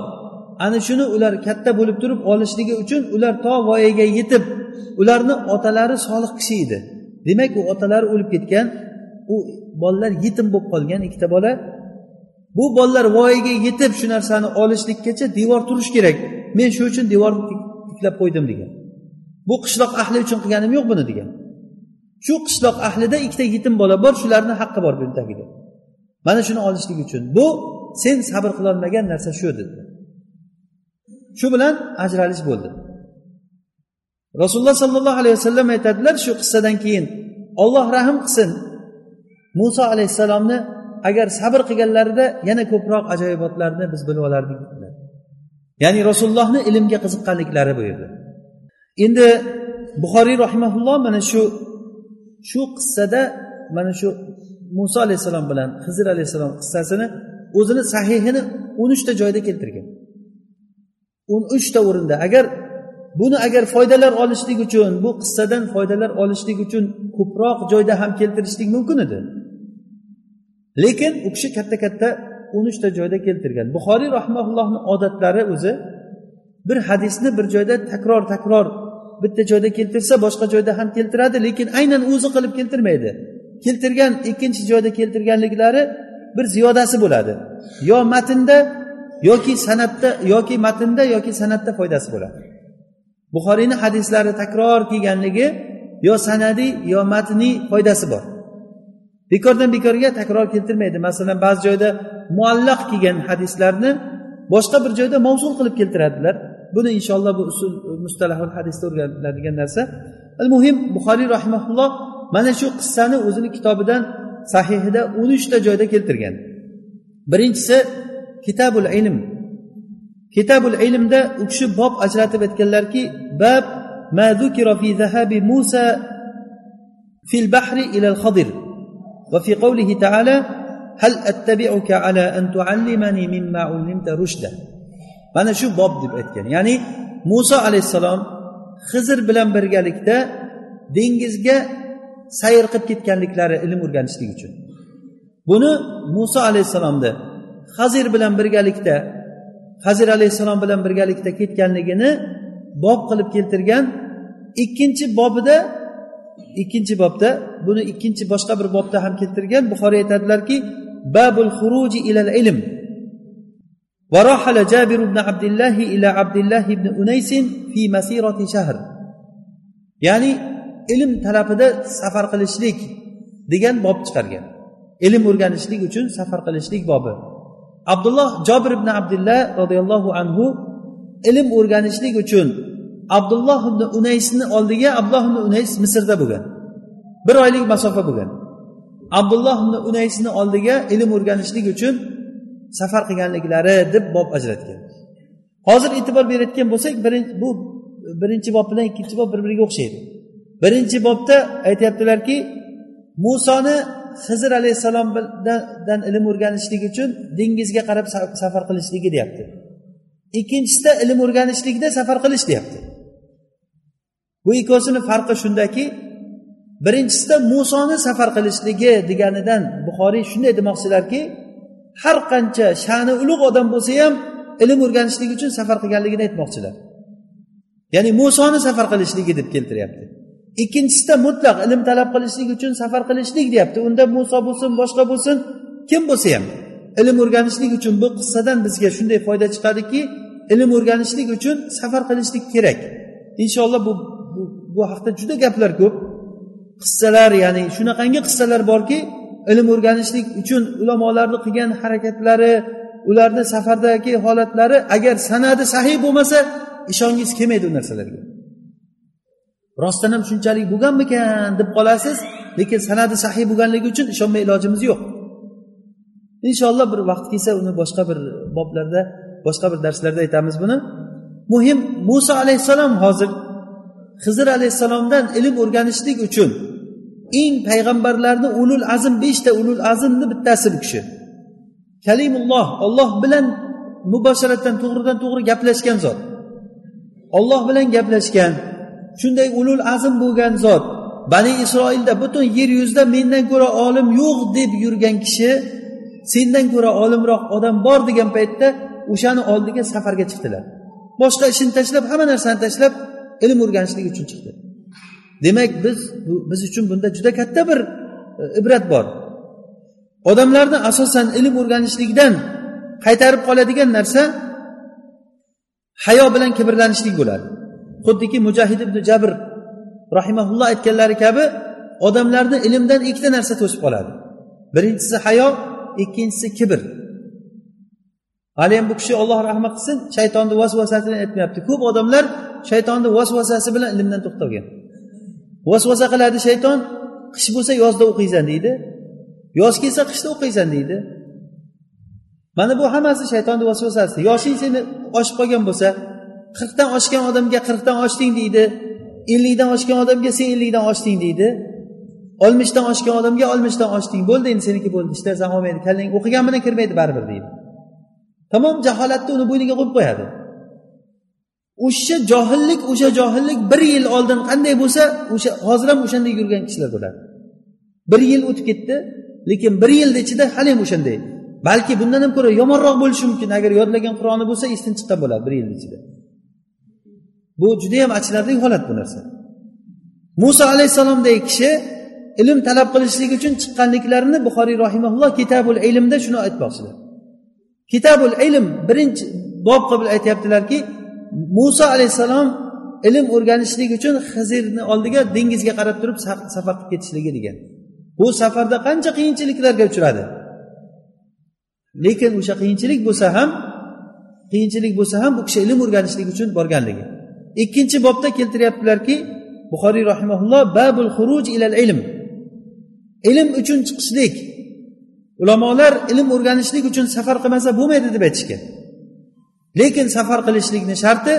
[SPEAKER 1] Ana shuni ular katta bo'lib turib olishligi uchun ular to voyaga yetib ularni otalari solih kishi edi. Demak u otalari o'lib ketgan u bolalar yetim bo'lib qolgan ikkita bola. Bu bolalar voyaga yetib shu narsani olishlikkacha devor turishi kerak. Men shu uchun devor tiklab qo'ydim degan. Bu qishloq ahli uchun qilganim yo'q buni degan. Shu qishloq ahlida ikkita yetim bola bor shularni haqqi bor buni tagida mana shuni olishlik uchun. Bu sen sabr qilolmagan narsa shu dedi. Shu bilan ajralish bo'ldi. Rasululloh sollallohu alayhi vasallam aytadilar shu qissadan keyin olloh rahm qilsin muso alayhissalomni agar sabr qilganlarida yana ko'proq ajoyibotlarni biz bilib olardik. ya'ni rasulullohni ilmga qiziqqanliklari bu yerda endi buxoriy rahimaulloh mana shu shu qissada mana shu muso alayhissalom bilan hizr alayhissalom qissasini o'zini sahihini o'n uchta joyda keltirgan. o'n uchta o'rinda agar buni agar foydalar olishlik uchun bu qissadan foydalar olishlik uchun ko'proq joyda ham keltirishlik mumkin edi. Lekin u kishi katta katta o'n uchta joyda keltirgan. Buxoriy rahmaullohni odatlari o'zi bir hadisni bir joyda takror takror bitta joyda keltirsa boshqa joyda ham keltiradi lekin aynan o'zi qilib keltirmaydi. Keltirgan ikkinchi joyda keltirganliklari bir ziyodasi bo'ladi. Yo matnda yoki san'atda yoki matnda yoki san'atda foydasi bo'ladi. Buxoriyni hadislari takror kelganligi yo sanadiy yo matniy foydasi bor. Bekordan bekorga takror keltirmaydi. Masalan ba'zi joyda muallaq kelgan hadislarni boshqa bir joyda mavzul qilib keltiradilar. Buni inshaalloh bu usul mustalahul hadisda o'rganiladigan narsa. Al muhim buxoriy rahimaulloh mana shu qissani o'zini kitobidan sahihida o'n uchta joyda keltirgan. Birinchisi kitabul ilm. kitabul ilmda u kishi bob ajratib aytganlarki bab ma zukira fi zahabi musa fil bahri ila al khadir va fi qawlihi ta'ala hal attabi'uka ala an tuallimani mimma ullimta rushda? Mana shu bob deb aytgan. Ya'ni muso alayhissalom xizr bilan birgalikda dengizga sayr qilib ketganliklari ilm o'rganishlik uchun. Buni muso alayhissalomni hazir bilan birgalikda hazir alayhissalom bilan birgalikda ketganligini bob qilib keltirgan ikkinchi bobida ikkinchi bobda buni ikkinchi boshqa bir bobda ham keltirgan buxoriy aytadilarki babul xuruji ilal ilm ورحل جابر بن عبد الله إلى عبد الله بن أنيس في مسيرة شهر ya'ni ilm talabida safar qilishlik degan bob chiqargan ilm o'rganishlik uchun safar qilishlik bobi Abdulloh jobir ibn abdullah roziyallohu anhu ilm o'rganishlik uchun abdulloh ibn unaysni oldiga abdulloh ibn unays misrda bo'lgan. Bir oylik masofa bo'lgan. Abdulloh ibn unaysni oldiga ilm o'rganishlik uchun safar qilganliklari deb bob ajratgan. Hozir e'tibor berayotgan bo'lsak birinchi bu birinchi bob bilan ikkinchi bob bir biriga o'xshaydi. Birinchi bobda aytyaptilarki musoni hizr alayhissalomdan ilm o'rganishlik uchun dengizga qarab safar qilishligi deyapti. Ikkinchisida ilm o'rganishlikda safar qilish deyapti. Bu ikkovsini farqi shundaki birinchisida musoni safar qilishligi deganidan buxoriy shunday demoqchilarki har qancha sha'ni ulug' odam bo'lsa ham ilm o'rganishlik uchun safar qilganligini aytmoqchilar. Ya'ni musoni safar qilishligi deb keltiryapti. Ikkinchisida mutlaq ilm talab qilishlik uchun safar qilishlik deyapti. Unda muso bo'lsin boshqa bo'lsin kim bo'lsa ham ilm o'rganishlik uchun bu qissadan bizga shunday foyda chiqadiki ilm o'rganishlik uchun safar qilishlik kerak. Inshaalloh bu bu, bu haqda juda gaplar ko'p. Qissalar ya'ni shunaqangi qissalar borki ilm o'rganishlik uchun ulamolarni qilgan harakatlari ularni safardagi holatlari agar sanadi sahiy bo'lmasa ishongingiz kelmaydi u narsalarga. Rostdan ham shunchalik bo'lganmikan deb qolasiz. Lekin sanadi sahiy bo'lganligi uchun ishonmay ilojimiz yo'q. Inshaalloh bir vaqt kelsa uni boshqa bir boblarda boshqa bir darslarda aytamiz buni. Muhim muso alayhissalom hozir hizr alayhissalomdan ilm o'rganishlik uchun eng payg'ambarlarni ulul azm beshta ulul azmni bittasi bu kishi. Kalimulloh olloh bilan mubosharatan to'g'ridan to'g'ri gaplashgan zot. Olloh bilan gaplashgan shunday ulul azm bo'lgan zot. Bani isroilda butun yer yuzida mendan ko'ra olim yo'q deb yurgan kishi sendan ko'ra olimroq odam bor degan paytda o'shani oldiga safarga chiqdilar. Boshqa ishini tashlab hamma narsani tashlab ilm o'rganishlik uchun chiqdi. Demak biz bu, biz uchun bunda juda katta bir e, ibrat bor. Odamlarni asosan ilm o'rganishlikdan qaytarib qoladigan narsa hayo bilan kibrlanishlik bo'ladi. Xuddiki mujahid ibn jabr rahimaulloh aytganlari kabi odamlarni ilmdan ikkita narsa to'sib qoladi. Birinchisi hayo ikkinchisi kibr. Haliyam bu kishi olloh rahmat qilsin shaytonni vasvasasini aytmayapti. Ko'p odamlar shaytonni vasvasasi bilan ilmdan to'xtalgan. Vasvasa qiladi shayton qish bo'lsa yozda o'qiysan deydi yoz kelsa qishda o'qiysan deydi. Mana bu hammasi shaytonni vasvasasi. Yoshing seni oshib qolgan bo'lsa qirqdan oshgan odamga qirqdan oshding deydi. Ellikdan oshgan odamga sen ellikdan oshding deydi. Oltmishdan oshgan odamga oltmishdan oshding. Bo'ldi endi seniki bo'ldi. Ishlasan olmaydi kallang o'qigan bilan kirmaydi baribir deydi. Tamom jaholatni uni bo'yniga qo'yib qo'yadi. O'sha johillik o'sha johillik bir yil oldin qanday bo'lsa o'sha hozir ham o'shanday yurgan kishilar bo'ladi. Bir yil o'tib ketdi lekin bir yilni ichida haliyam o'shanday. Balki bundan ham ko'ra yomonroq bo'lishi mumkin. Agar yodlagan qur'oni bo'lsa esdan chiqqan bo'ladi bir yilni ichida. Bu judayam achinarli holat bu narsa. Muso alayhissalomdagi kishi ilm talab qilishlik uchun chiqqanliklarini buxoriy rahimaulloh kitabul ilmda shuni aytmoqchilar. Kitabul ilm birinchi bob qilib aytyaptilarki muso alayhissalom ilm o'rganishlik uchun hizrni oldiga dengizga qarab turib safar qilib ketishligi degan. Bu safarda qancha qiyinchiliklarga uchradi? Lekin o'sha qiyinchilik bo'lsa ham qiyinchilik bo'lsa ham bu kishi ilm o'rganishlik uchun borganligi. Ikkinchi bobda keltiryaptilarki buxoriy rahimaulloh babul xuruj ilal ilm. Ilm uchun chiqishlik. Ulamolar ilm o'rganishlik uchun safar qilmasa bo'lmaydi deb aytishgan. Lekin safar qilishlikni sharti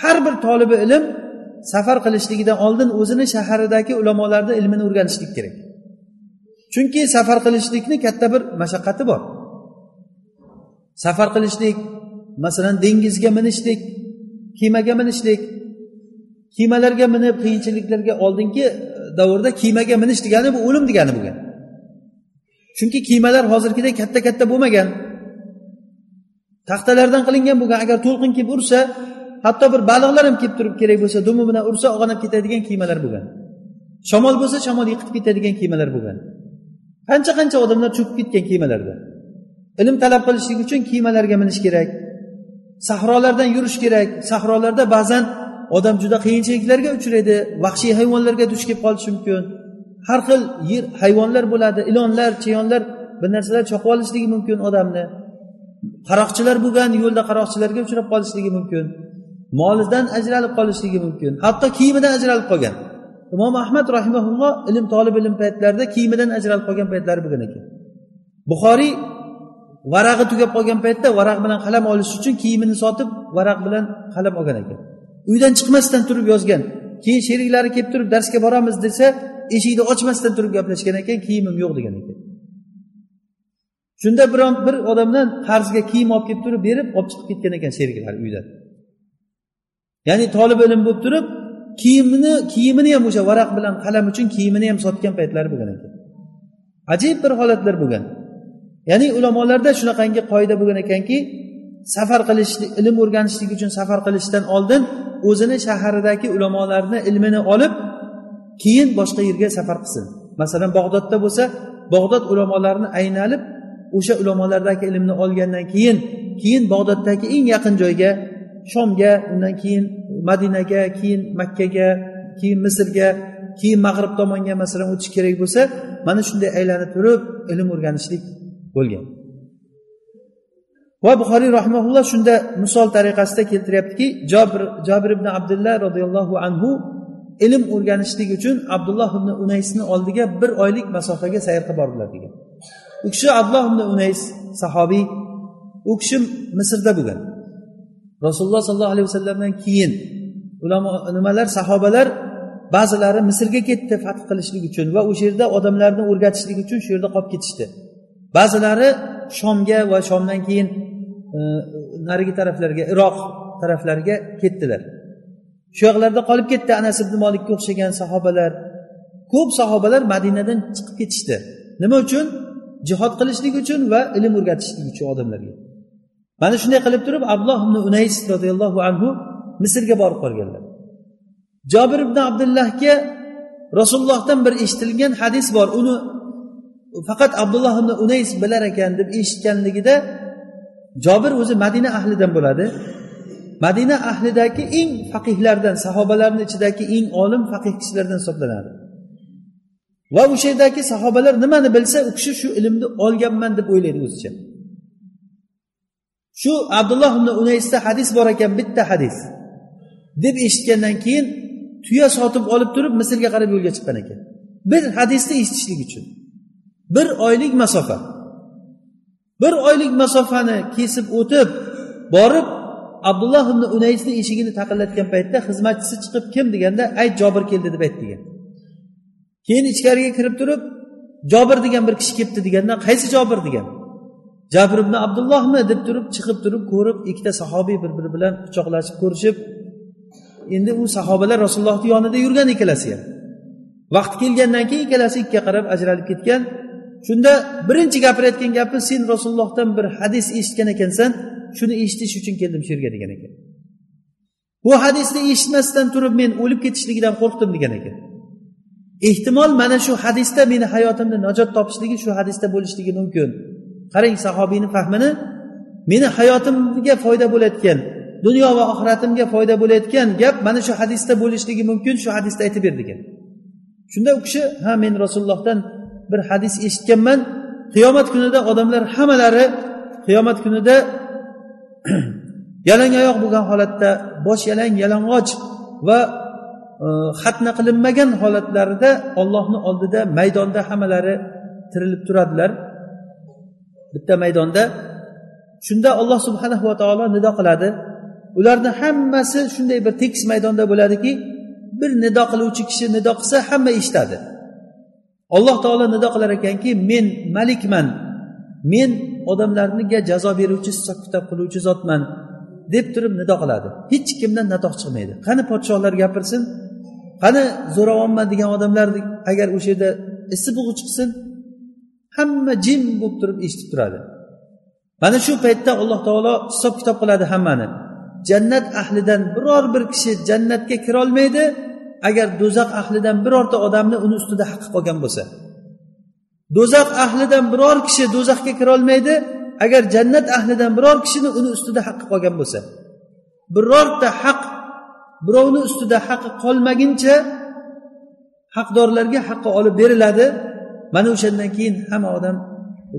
[SPEAKER 1] har bir tolibi ilm safar qilishligidan oldin o'zini shaharidagi ulamolarni ilmini o'rganishlik kerak. Chunki safar qilishlikni katta bir mashaqqati bor. Safar qilishlik masalan dengizga minishlik kemaga minishlik kemalarga minib qiyinchiliklarga oldingi e, davrda kemaga minish degani bu o'lim degani bo'lgan chunki kemalar hozirgidek katta katta bo'lmagan. Taxtalardan qilingan bo'lgan agar to'lqin kelib ursa hatto bir baliqlar ham kelib turib kerak bo'lsa dumi bilan ursa og'anab ketadigan kemalar bo'lgan shamol bo'lsa shamol yiqitib ketadigan kemalar bo'lgan qancha qancha odamlar cho'kib ketgan kemalarda ilm talab qilishlik uchun kemalarga minish kerak. Sahrolardan yurish kerak. Sahrolarda ba'zan odam juda qiyinchiliklarga uchraydi. Vahshiy hayvonlarga duch kelib qolishi mumkin. Har xil yer hayvonlar bo'ladi. Ilonlar cheyonlar bir narsalar chopib olishligi mumkin odamni. Qaroqchilar bo'lgan yo'lda qaroqchilarga uchrab qolishligi mumkin. Molidan ajralib qolishligi mumkin. Hatto kiyimidan ajralib qolgan. Imom ahmad rahimaulloh ilm tolib ilm paytlarida kiyimidan ajralib qolgan paytlari bo'lgan ekan. Buxoriy varag'i tugab qolgan paytda varaq bilan qalam olish uchun kiyimini sotib varaq bilan qalam olgan ekan. Uydan chiqmasdan turib yozgan keyin sheriklari kelib turib darsga boramiz desa eshikni ochmasdan turib gaplashgan ekan kiyimim yo'q degan ekan. Shunda biron bir odamdan qarzga kiyim olib kelib turib berib olib chiqib ketgan ekan sheriklari uydan. Ya'ni tolib ilm bo'lib turib kiyimini kiyimini ham o'sha varaq bilan qalam uchun kiyimini ham sotgan paytlari bo'lgan ekan. Ajib bir holatlar bo'lgan. Ya'ni ulamolarda shunaqangi qoida bo'lgan ekanki safar qilishlik ilm o'rganishlik uchun safar qilishdan oldin o'zini shaharidagi ulamolarni ilmini olib keyin boshqa yerga safar qilsin. Masalan bog'dodda bo'lsa bog'dod ulamolarini aynalib o'sha ulamolardagi ilmni olgandan keyin keyin bog'doddagi eng yaqin joyga shomga undan keyin madinaga keyin makkaga keyin misrga keyin mag'rib tomonga masalan o'tish kerak bo'lsa mana shunday aylanib turib ilm o'rganishlik bo'lgan. Va buxoriy rahmaulloh shunda misol tariqasida keltiryaptiki jobir jobir ibn abdulloh roziyallohu anhu ilm o'rganishlik uchun abdulloh ibn unaysni oldiga bir oylik masofaga sayr qilib bordilar degan. U kishi abdulloh ibn unays sahobiy u kishi misrda bo'lgan. Rasululloh sollallohu alayhi vasallamdan keyin ulamo nimalar sahobalar ba'zilari misrga ketdi fath qilishlik uchun va o'sha yerda odamlarni o'rgatishlik uchun shu yerda qolib ketishdi. Ba'zilari shomga va shomdan keyin e, narigi taraflarga iroq taraflariga ketdilar. Shu yoqlarda qolib ketdi anas ibn molikka o'xshagan sahobalar. Ko'p sahobalar madinadan chiqib ketishdi. Nima uchun? Jihod qilishlik uchun va ilm o'rgatishlik uchun odamlarga. Mana shunday qilib turib abdulloh ibn unays roziyallohu anhu misrga borib qolganlar. Jobir ibn abdullohga rasulullohdan bir eshitilgan hadis bor. Uni faqat abdulloh ibn unays bilar ekan deb eshitganligida jobir o'zi madina ahlidan bo'ladi. Madina ahlidagi eng faqihlardan sahobalarni ichidagi eng olim faqih kishilardan hisoblanadi. Va o'sha yerdagi sahobalar nimani bilsa u kishi shu ilmni olganman deb o'ylaydi o'zicha. Shu abdulloh ibn unaysda hadis bor ekan bitta hadis. Deb eshitgandan keyin tuya sotib olib turib misrga qarab yo'lga chiqqan ekan. Bir hadisni eshitishlik uchun. Bir oylik masofa. Bir oylik masofani kesib o'tib borib abdulloh ibn unaysni eshigini taqillatgan paytda xizmatchisi chiqib kim deganda ayt jobir keldi deb ayt degan. Keyin ichkariga kirib turib jobir degan bir kishi kelibdi deganda qaysi jobir? degan. Jabir ibn abdullohmi? deb turib chiqib turib ko'rib ikkita sahobiy bir biri bilan quchoqlashib ko'rishib endi u sahobalar rasulullohni yonida yurgan ikkalasi ham. Vaqt kelgandan keyin ikkalasi ikkiga qarab ajralib ketgan shunda birinchi gapirayotgan gapi sen rasulullohdan bir hadis eshitgan ekansan shuni eshitish uchun keldim shu yerga degan ekan. Bu hadisni eshitmasdan turib men o'lib ketishligidan qo'rqdim degan ekan. Ehtimol mana shu hadisda meni hayotimni najot topishligi shu hadisda bo'lishligi mumkin. Qarang sahobiyni fahmini meni hayotimga foyda bo'layotgan dunyo va oxiratimga foyda bo'layotgan gap mana shu hadisda bo'lishligi mumkin shu hadisda aytib ber degan. Shunda u kishi ha men rasulullohdan bir hadis eshitganman. Qiyomat kunida odamlar hammalari qiyomat kunida yalang oyoq bo'lgan holatda bosh yalang yalang'och va e, xatna qilinmagan holatlarida ollohni oldida maydonda hammalari tirilib turadilar. Bitta maydonda. Shunda alloh subhanahu va taolo nido qiladi. Ularni hammasi shunday bir tekis maydonda bo'ladiki bir nido qiluvchi kishi nido qilsa hamma eshitadi. Alloh taolo nido qilar ekanki men malikman. Men odamlarga jazo beruvchi hisob kitob qiluvchi zotman deb turib nido qiladi. Hech kimdan natoq chiqmaydi. Qani podshohlar gapirsin? Qani zo'ravonman degan odamlar agar o'sha yerda isi bug'i chiqsin? Hamma jim bo'lib turib eshitib turadi. Mana shu paytda alloh taolo hisob kitob qiladi hammani. Jannat ahlidan biror bir kishi jannatga kirolmaydi agar do'zax ahlidan birorta odamni uni ustida haqqi qolgan bo'lsa. Do'zax ahlidan biror kishi do'zaxga kirolmaydi agar jannat ahlidan biror kishini uni ustida haqqi qolgan bo'lsa. Birorta haq birovni ustida haqqi qolmaguncha haqdorlarga haqqi olib beriladi. Mana o'shandan keyin hamma odam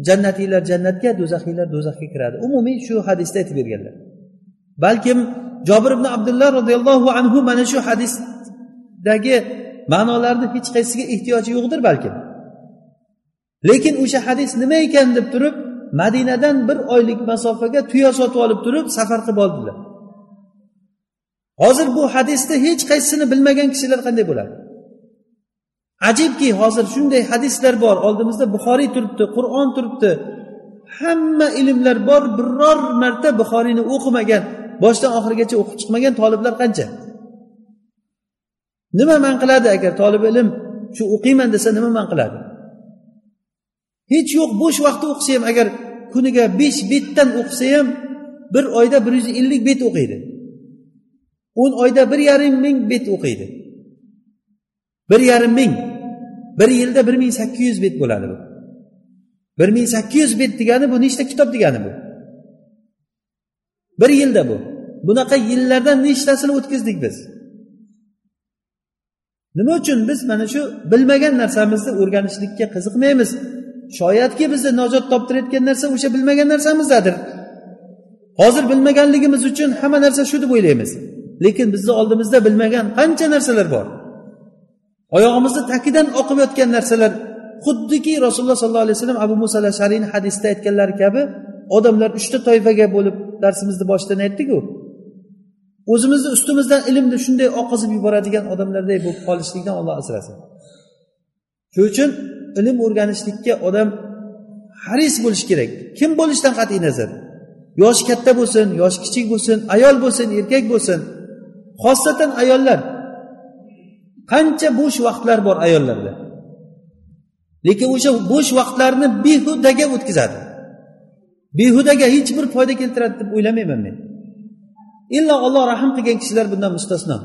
[SPEAKER 1] jannatiylar jannatga do'zaxiylar do'zaxga kiradi. Umumiy shu hadisda aytib berganlar. Balkim jobir ibn abdulloh roziyallohu anhu mana shu hadis dagi ma'nolarni hech qaysisiga ehtiyoji yo'qdir balkim. Lekin o'sha hadis nima ekan deb turib madinadan bir oylik masofaga tuya sotib olib turib safar qilib oldilar. Hozir bu hadisni hech qaysisini bilmagan kishilar qanday bo'ladi? Ajibki hozir shunday hadislar bor. Oldimizda buxoriy turibdi qur'on turibdi. Hamma ilmlar bor biror marta buxoriyni o'qimagan boshdan oxirigacha o'qib chiqmagan toliblar qancha? Nima man qiladi agar tolib ilm shu o'qiyman desa nima man qiladi? Hech yo'q bo'sh vaqtda o'qisa ham agar kuniga besh betdan o'qisa ham bir oyda bir yuz ellik bet o'qiydi. O'n oyda bir yarim ming bet o'qiydi. Bir yarim ming bir yilda bir ming sakkiz yuz bet bo'ladi bu. Bir ming sakkiz yuz bet degani bu nechta kitob degani bu? Bir yilda bu. Bunaqa yillardan nechtasini o'tkazdik biz? Nima uchun biz mana shu bilmagan narsamizni o'rganishlikka qiziqmaymiz? Shoyatki bizni najot toptirayotgan narsa o'sha bilmagan narsamizdadir. Hozir bilmaganligimiz uchun hamma narsa shu deb o'ylaymiz. Lekin bizni oldimizda bilmagan qancha narsalar bor? Oyog'imizni tagidan oqib yotgan narsalar. Xuddiki rasululloh sollallohu alayhi vasallam abu muso al shariyni hadisda aytganlari kabi odamlar uchta toifaga bo'lib darsimizni boshidan aytdiku o'zimizni ustimizdan ilmni shunday oqizib yuboradigan odamlarday bo'lib qolishlikdan olloh asrasin. Shuning uchun ilm o'rganishlikka odam haris bo'lishi kerak. Kim bo'lishidan qat'iy nazar? Yoshi katta bo'lsin yoshi kichik bo'lsin ayol bo'lsin erkak bo'lsin. Xosatan ayollar. Qancha bo'sh vaqtlar bor ayollarda. Lekin o'sha bo'sh vaqtlarni behudaga o'tkazadi. Behudaga hech bir foyda keltiradi deb o'ylamayman men. Illo olloh rahm qilgan kishilar bundan mustasno.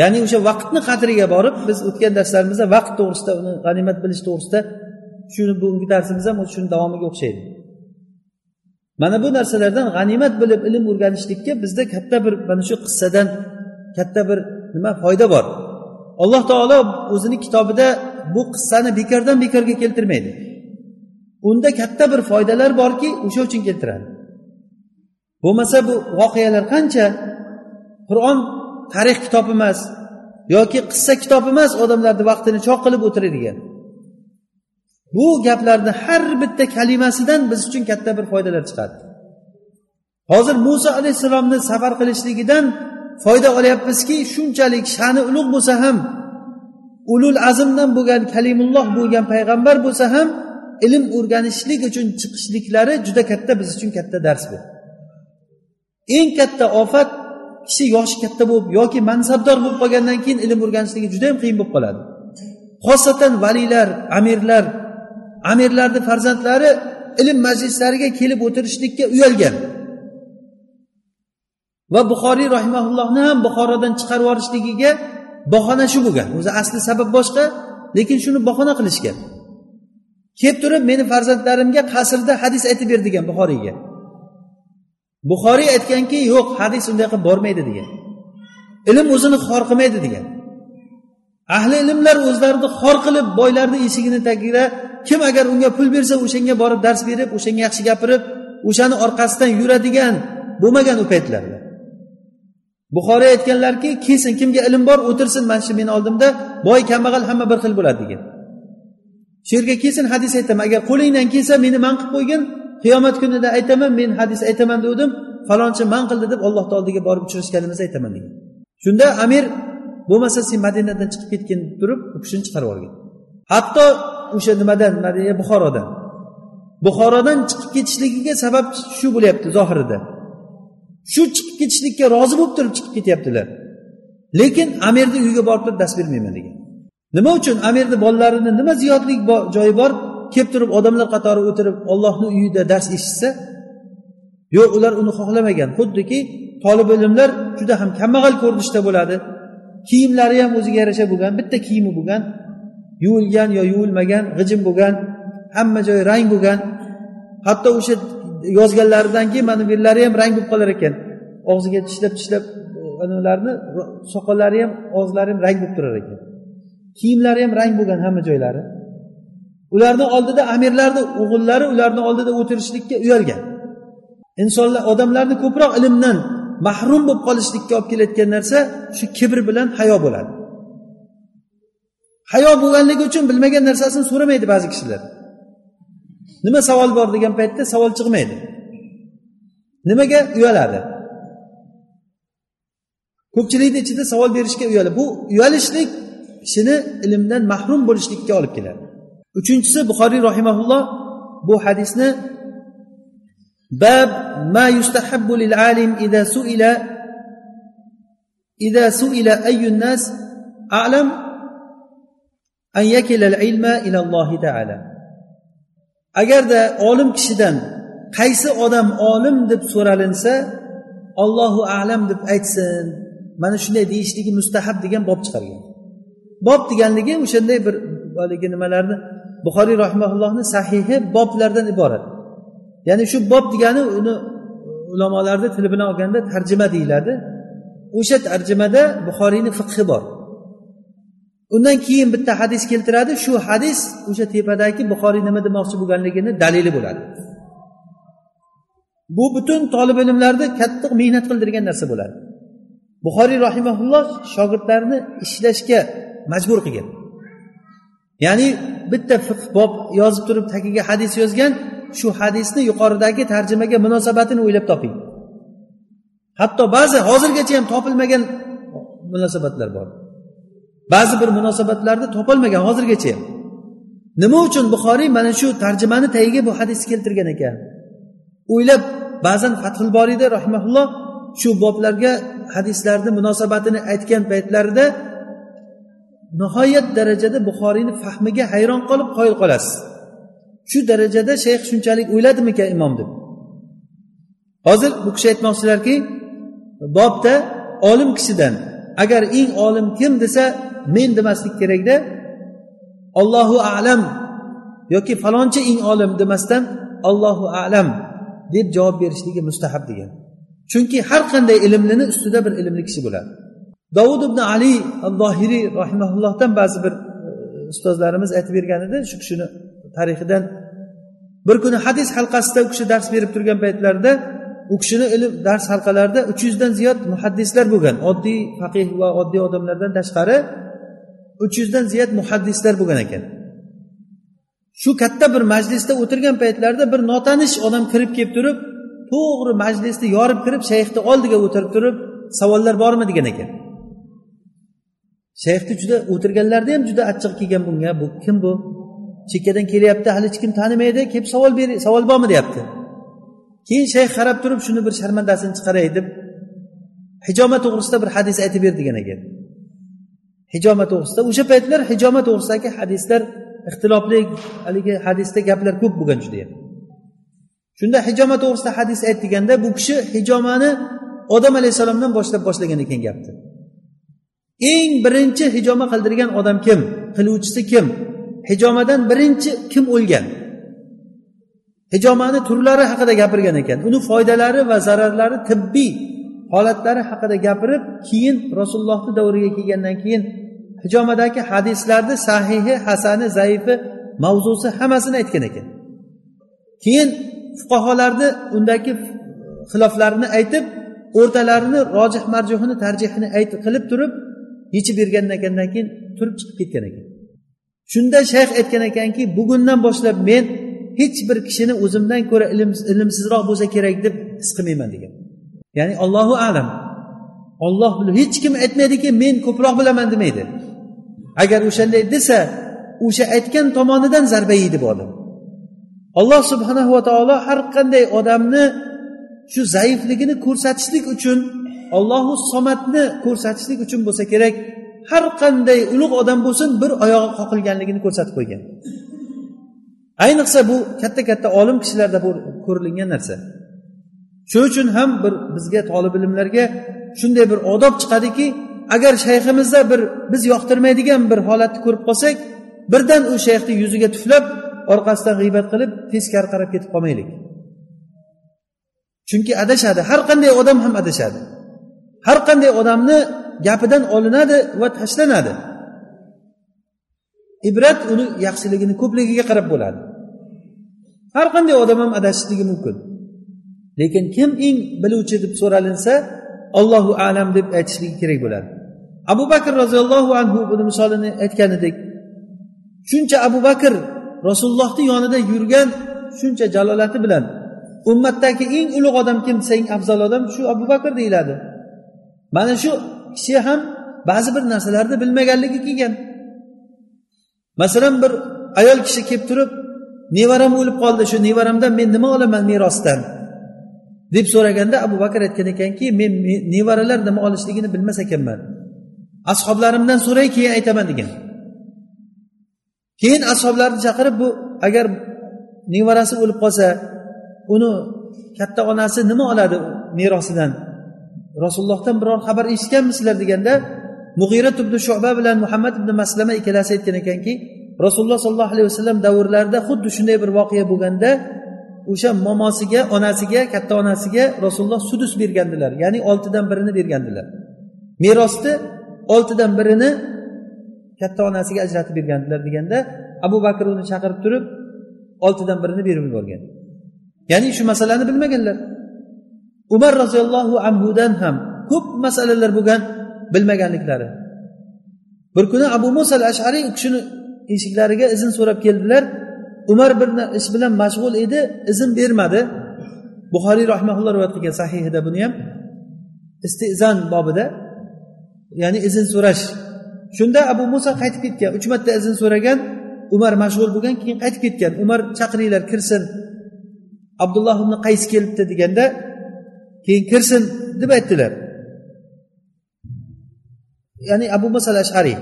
[SPEAKER 1] Ya'ni o'sha vaqtni qadriga borib biz o'tgan darslarimizda vaqt to'g'risida uni g'animat bilish to'g'risida shuni bugungi darsimiz ham shuni davomiga o'xshaydi. Mana bu narsalardan g'animat bilib ilm o'rganishlikka bizda katta bir mana shu qissadan katta bir nima foyda bor. Alloh taolo o'zini kitobida bu qissani bekordan bekorga keltirmaydi. Unda katta bir foydalar borki o'sha uchun keltiradi. Bo'lmasa bu voqealar qancha? Qur'on tarix kitobi emas yoki qissa kitobi emas odamlarni vaqtini choq qilib o'tiradigan. Bu gaplarni har bitta kalimasidan biz uchun katta bir foydalar chiqadi. Hozir muso alayhissalomni safar qilishligidan foyda olyapmizki shunchalik sha'ni ulug' bo'lsa ham ulul azmdan bo'lgan kalimulloh bo'lgan payg'ambar bo'lsa ham ilm o'rganishlik uchun chiqishliklari juda katta biz uchun katta dars bu. Eng katta ofat kishi yoshi katta bo'lib yoki mansabdor bo'lib qolgandan keyin ilm o'rganishligi juda yam qiyin bo'lib qoladi. Xosatan valiylar amirlar amirlarni farzandlari ilm majlislariga kelib o'tirishlikka uyalgan. Va buxoriy rahimaullohni ham buxorodan chiqarib yuborishligiga bahona shu bo'lgan. O'zi asli sabab boshqa lekin shuni bahona qilishgan. Kelib turib meni farzandlarimga qasrda hadis aytib ber degan buxoriyga. Buxoriy aytganki yo'q hadis unday qilib bormaydi degan. Ilm o'zini xor qilmaydi degan. Ahli ilmlar o'zlarini xor qilib boylarni eshigini tagida kim agar unga pul bersa o'shanga borib dars berib o'shanga yaxshi gapirib o'shani orqasidan yuradigan bo'lmagan u paytlarda. Buxoriy aytganlarki kelsin kimga ilm bor o'tirsin mana shu meni oldimda boy kambag'al hamma bir xil bo'ladi degan. Shu yerga kelsin hadis aytaman. Agar qo'lingdan kelsa meni man qilib qo'ygin qiyomat kunida aytaman men hadis aytaman degandim falonchi man qildi deb alloh oldiga borib uchrashganimizda aytaman degan. Shunda amir bo'lmasa sen madinadan chiqib ketgin deb turib u kishini chiqarib yuborgan. Hatto o'sha nimadan buxorodan. Buxorodan chiqib ketishligiga sabab shu bo'lyapti zohirida. Shu chiqib ketishlikka rozi bo'lib turib chiqib ketyaptilar. Lekin amirni uyiga borib turib dars bermayman degan. Nima uchun amirni bolalarini nima ziyodlik joyi bor kelib turib odamlar qatori o'tirib ollohni uyida dars eshitsa yo'q ular uni xohlamagan. Xuddiki tolib ilmlar juda ham kambag'al ko'rinishda bo'ladi. Kiyimlari ham o'ziga yarasha bo'lgan bitta kiyimi bo'lgan yuvilgan yo yuvilmagan g'ijim bo'lgan hamma joyi rang bo'lgan. Hatto o'sha yozganlaridan keyin mana bu yerlari ham rang bo'lib qolar ekan. Og'ziga tishlab tishlab anavilarni soqollari ham og'izlari ham rang bo'lib turar ekan. Kiyimlari ham rang bo'lgan hamma joylari. Ularni oldida amirlarni o'g'illari ularni oldida o'tirishlikka uyalgan. Insonlar odamlarni ko'proq ilmdan mahrum bo'lib qolishlikka olib kelayotgan narsa shu kibr bilan hayo bo'ladi. Hayo bo'lganligi uchun bilmagan narsasini so'ramaydi ba'zi kishilar. Nima savol bor degan paytda savol chiqmaydi. Nimaga uyaladi? Ko'pchilikni ichida savol berishga uyaladi. Bu uyalishlik kishini ilmdan mahrum bo'lishlikka olib keladi. Uchinchisi buxoriy rahimaulloh bu hadisni bab ma yustahabbu lil alim idza suila idza suila ayyun nas a'lam an yakila al ilma ila Alloh ta'ala. Agarda olim kishidan qaysi odam olim deb so'ralinsa ollohu alam deb aytsin mana shunday deyishligi mustahab degan bob chiqargan. Bob deganligi o'shanday bir haligi nimalarni buxoriy rahimaullohni sahihi boblardan iborat. Ya'ni shu bob degani uni ulamolarni tili bilan olganda tarjima deyiladi. O'sha tarjimada buxoriyni fiqhi bor. Undan keyin bitta hadis keltiradi. Shu hadis o'sha tepadagi buxoriy nima demoqchi bo'lganligini dalili bo'ladi. Bu butun tolib ilmlarni qattiq mehnat qildirgan narsa bo'ladi. Buxoriy rahimaulloh shogirdlarini ishlashga majbur qilgan. Ya'ni bitta fiqh bob yozib turib tagiga hadis yozgan shu hadisni yuqoridagi tarjimaga munosabatini o'ylab toping. Hatto ba'zi hozirgacha ham topilmagan munosabatlar bor. Ba'zi bir munosabatlarni topolmagan hozirgacha ham. Nima uchun buxoriy mana shu tarjimani tagiga bu hadisni keltirgan ekan? O'ylab ba'zan fathul boriyda rahmaulloh shu boblarga hadislarni munosabatini aytgan paytlarida nihoyat darajada buxoriyni fahmiga hayron qolib qoyil qolasiz. Shu darajada shayx shunchalik o'yladimikan imom deb? Hozir bu kishi aytmoqchilarki bobda olim kishidan agar eng olim kim desa men demaslik kerakda ollohu alam yoki falonchi eng olim demasdan ollohu alam deb javob berishligi mustahab degan. Chunki har qanday ilmlini ustida bir ilmli kishi bo'ladi. Dovud ibn ali al zohiriy rahimaullohdan ba'zi bir e, ustozlarimiz aytib bergan edi shu kishini tarixidan. Bir kuni hadis halqasida u kishi dars berib turgan paytlarida u kishini ilm dars halqalarida uch yuzdan ziyod muhaddislar bo'lgan oddiy faqih va oddiy odamlardan tashqari uch yuzdan ziyod muhaddislar bo'lgan ekan. Shu katta bir majlisda o'tirgan paytlarida bir notanish odam kirib kelib turib to'g'ri majlisni yorib kirib shayxni oldiga o'tirib turib savollar bormi degan ekan. Shayxni juda o'tirganlarida ham juda achchiq kelgan bunga. Bu kim bu? Chekkadan kelyapti hali hech kim tanimaydi kelib savol ber savol bormi deyapti. Keyin shayx qarab turib shuni bir sharmandasini chiqaray deb hijoma to'g'risida bir hadis aytib ber degan ekan. Hijoma to'g'risida o'sha paytlar hijoma to'g'risidagi hadislar ixtilofli haligi hadisda gaplar ko'p bo'lgan judayam shunda hijoma to'g'risida hadis ayt deganda bu kishi hijomani odam alayhissalomdan boshlab boshlagan ekan gapni. Eng birinchi hijoma qildirgan odam kim? Qiluvchisi kim? Hijomadan birinchi kim o'lgan? Hijomani turlari haqida gapirgan ekan. Uni foydalari va zararlari tibbiy holatlari haqida gapirib keyin rasulullohni davriga kelgandan keyin hijomadagi hadislarni sahihi hasani zaifi mavzusi hammasini aytgan ekan. Keyin fuqarolarni undagi xiloflarini aytib o'rtalarini rojih marjuhini tarjihini aytib qilib turib yechib bergandan keyin turib chiqib ketgan ekan. Shunda shayx aytgan ekanki bugundan boshlab men hech bir kishini o'zimdan ko'ra ilmsizroq bo'lsa kerak deb his qilmayman degan. Ya'ni allohu alam. Olloh hech kim aytmaydiki men ko'proq bilaman demaydi. Agar o'shanday desa o'sha aytgan tomonidan zarba yeydi bu odam. Alloh subhanahu va taolo har qanday odamni shu zaifligini ko'rsatishlik uchun ollohu somatni ko'rsatishlik uchun bo'lsa kerak har qanday ulug' odam bo'lsin bir oyog'i qoqilganligini ko'rsatib qo'ygan. Ayniqsa bu katta katta olim kishilarda bu ko'rilingan narsa. Shuning uchun ham bir bizga tolib ilmlarga shunday bir odob chiqadiki agar shayximizda bir biz yoqtirmaydigan bir holatni ko'rib qolsak birdan u shayxni yuziga tuflab orqasidan g'iybat qilib teskari qarab ketib qolmaylik. Chunki adashadi har qanday odam ham adashadi. Har qanday odamni gapidan olinadi va tashlanadi. Ibrat uni yaxshiligini ko'pligiga qarab bo'ladi. Har qanday odam ham adashishligi mumkin. Lekin kim eng biluvchi deb so'ralinsa allohu alam deb aytishligi kerak bo'ladi. Abu bakr roziyallohu anhu buni misolini aytgan edik shuncha abu bakr rasulullohni yonida yurgan shuncha jalolati bilan ummatdagi eng ulug' odam kim eng afzal odam shu abu bakr deyiladi. Mana shu kishi ham ba'zi bir narsalarni bilmaganligi kelgan. Masalan bir ayol kishi kelib turib nevaram o'lib qoldi shu nevaramdan men nima olaman merosdan? deb so'raganda abu bakr aytgan ekanki men nevaralar nima olishligini bilmas ekanman. Ashoblarimdan so'ray keyin aytaman degan. Keyin ashoblarni chaqirib bu agar nevarasi o'lib qolsa uni katta onasi nima oladi merosidan? Rasulullohdan biror xabar eshitganmisizlar deganda mug'ira ibn shuba bilan muhammad ibn maslama ikkalasi aytgan ekanki rasululloh sollallohu alayhi vasallam davrlarida xuddi shunday bir voqea bo'lganda o'sha momosiga onasiga katta onasiga rasululloh sudus bergandilar. Ya'ni oltidan birini bergandilar. Merosni oltidan birini katta onasiga ajratib bergandilar deganda abu bakr uni chaqirib turib oltidan birini berib yuborgan. Ya'ni shu masalani bilmaganlar. Umar roziyallohu anhudan ham ko'p masalalar bo'lgan bilmaganliklari. Bir kuni abu muso al ashariy u kishini eshiklariga izn so'rab keldilar. Umar bir ish bilan mashg'ul edi izn bermadi. Buxoriy rahmaulloh rivoyat qilgan sahihida buni ham istezan bobida ya'ni izn so'rash. Shunda abu muso qaytib ketgan uch marta izn so'ragan umar mashg'ul bo'lgan keyin qaytib ketgan. Umar chaqiringlar kirsin. Abdulloh ibn qays kelibdi deganda keyin kirsin deb aytdilar. Ya'ni abu musal ashariy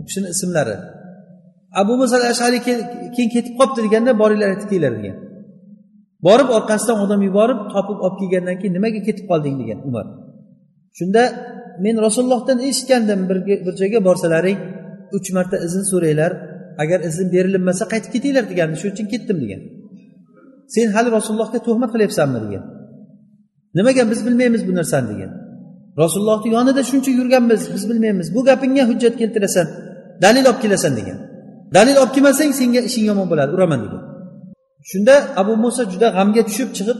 [SPEAKER 1] u kishini ismlari. Abu musal ashariy keyin ketib qolibdi deganda boringlar aytib kelinglar degan. Borib orqasidan odam yuborib topib olib kelgandan keyin nimaga ketib qolding degan umar. Shunda men rasulullohdan eshitgandim bir, bir joyga borsalaring uch marta izn so'ranglar agar izn berilinmasa qaytib ketinglar degandi shuning uchun ketdim degan. Sen hali rasulullohga tuhmat qilyapsanmi degan. Nimaga biz bilmaymiz bu narsani degan. Rasulullohni yonida shuncha yurganmiz biz bilmaymiz. Bu gapingga hujjat keltirasan dalil olib kelasan degan. Dalil olib kelmasang senga ishing yomon bo'ladi uraman degan shunda abu muso juda g'amga tushib chiqib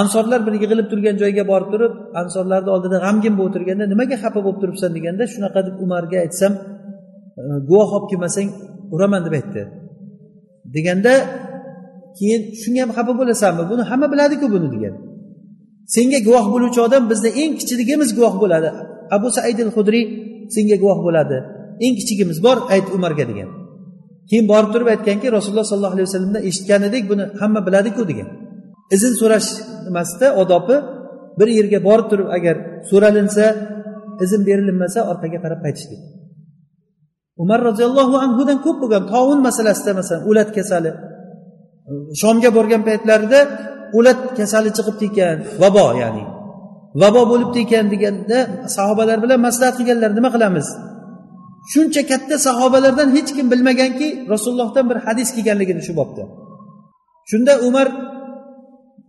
[SPEAKER 1] ansorlar bir yig'ilib turgan joyga borib turib ansorlarni oldida g'amgin bo'lib o'tirganda nimaga xafa bo'lib turibsan? deganda shunaqa deb umarga aytsam e, guvoh olib kelmasang uraman deb aytdi. deganda keyin shunga ham xafa bo'lasanmi? Buni hamma biladiku buni degan. Senga guvoh bo'luvchi odam bizni eng kichigimiz guvoh bo'ladi. Abu saidil hudriy senga guvoh bo'ladi. Eng kichigimiz bor ayt umarga degan. Keyin borib turib aytganki rasululloh sollallohu alayhi vasallamdan eshitgan edik buni hamma biladiku degan. Izn so'rash nimasida odobi bir yerga borib turib agar so'ralinsa izn berilinmasa orqaga qarab qaytishlik umar roziyallohu anhudan ko'p bo'lgan tovun masalasida masalan o'lat kasali shomga borgan paytlarida o'lat kasali chiqibdi ekan vabo ya'ni. Vabo bo'libdi ekan deganda sahobalar bilan maslahat qilganlar nima qilamiz? Shuncha katta sahobalardan hech kim bilmaganki rasulullohdan bir hadis kelganligini shu bobda. Shunda umar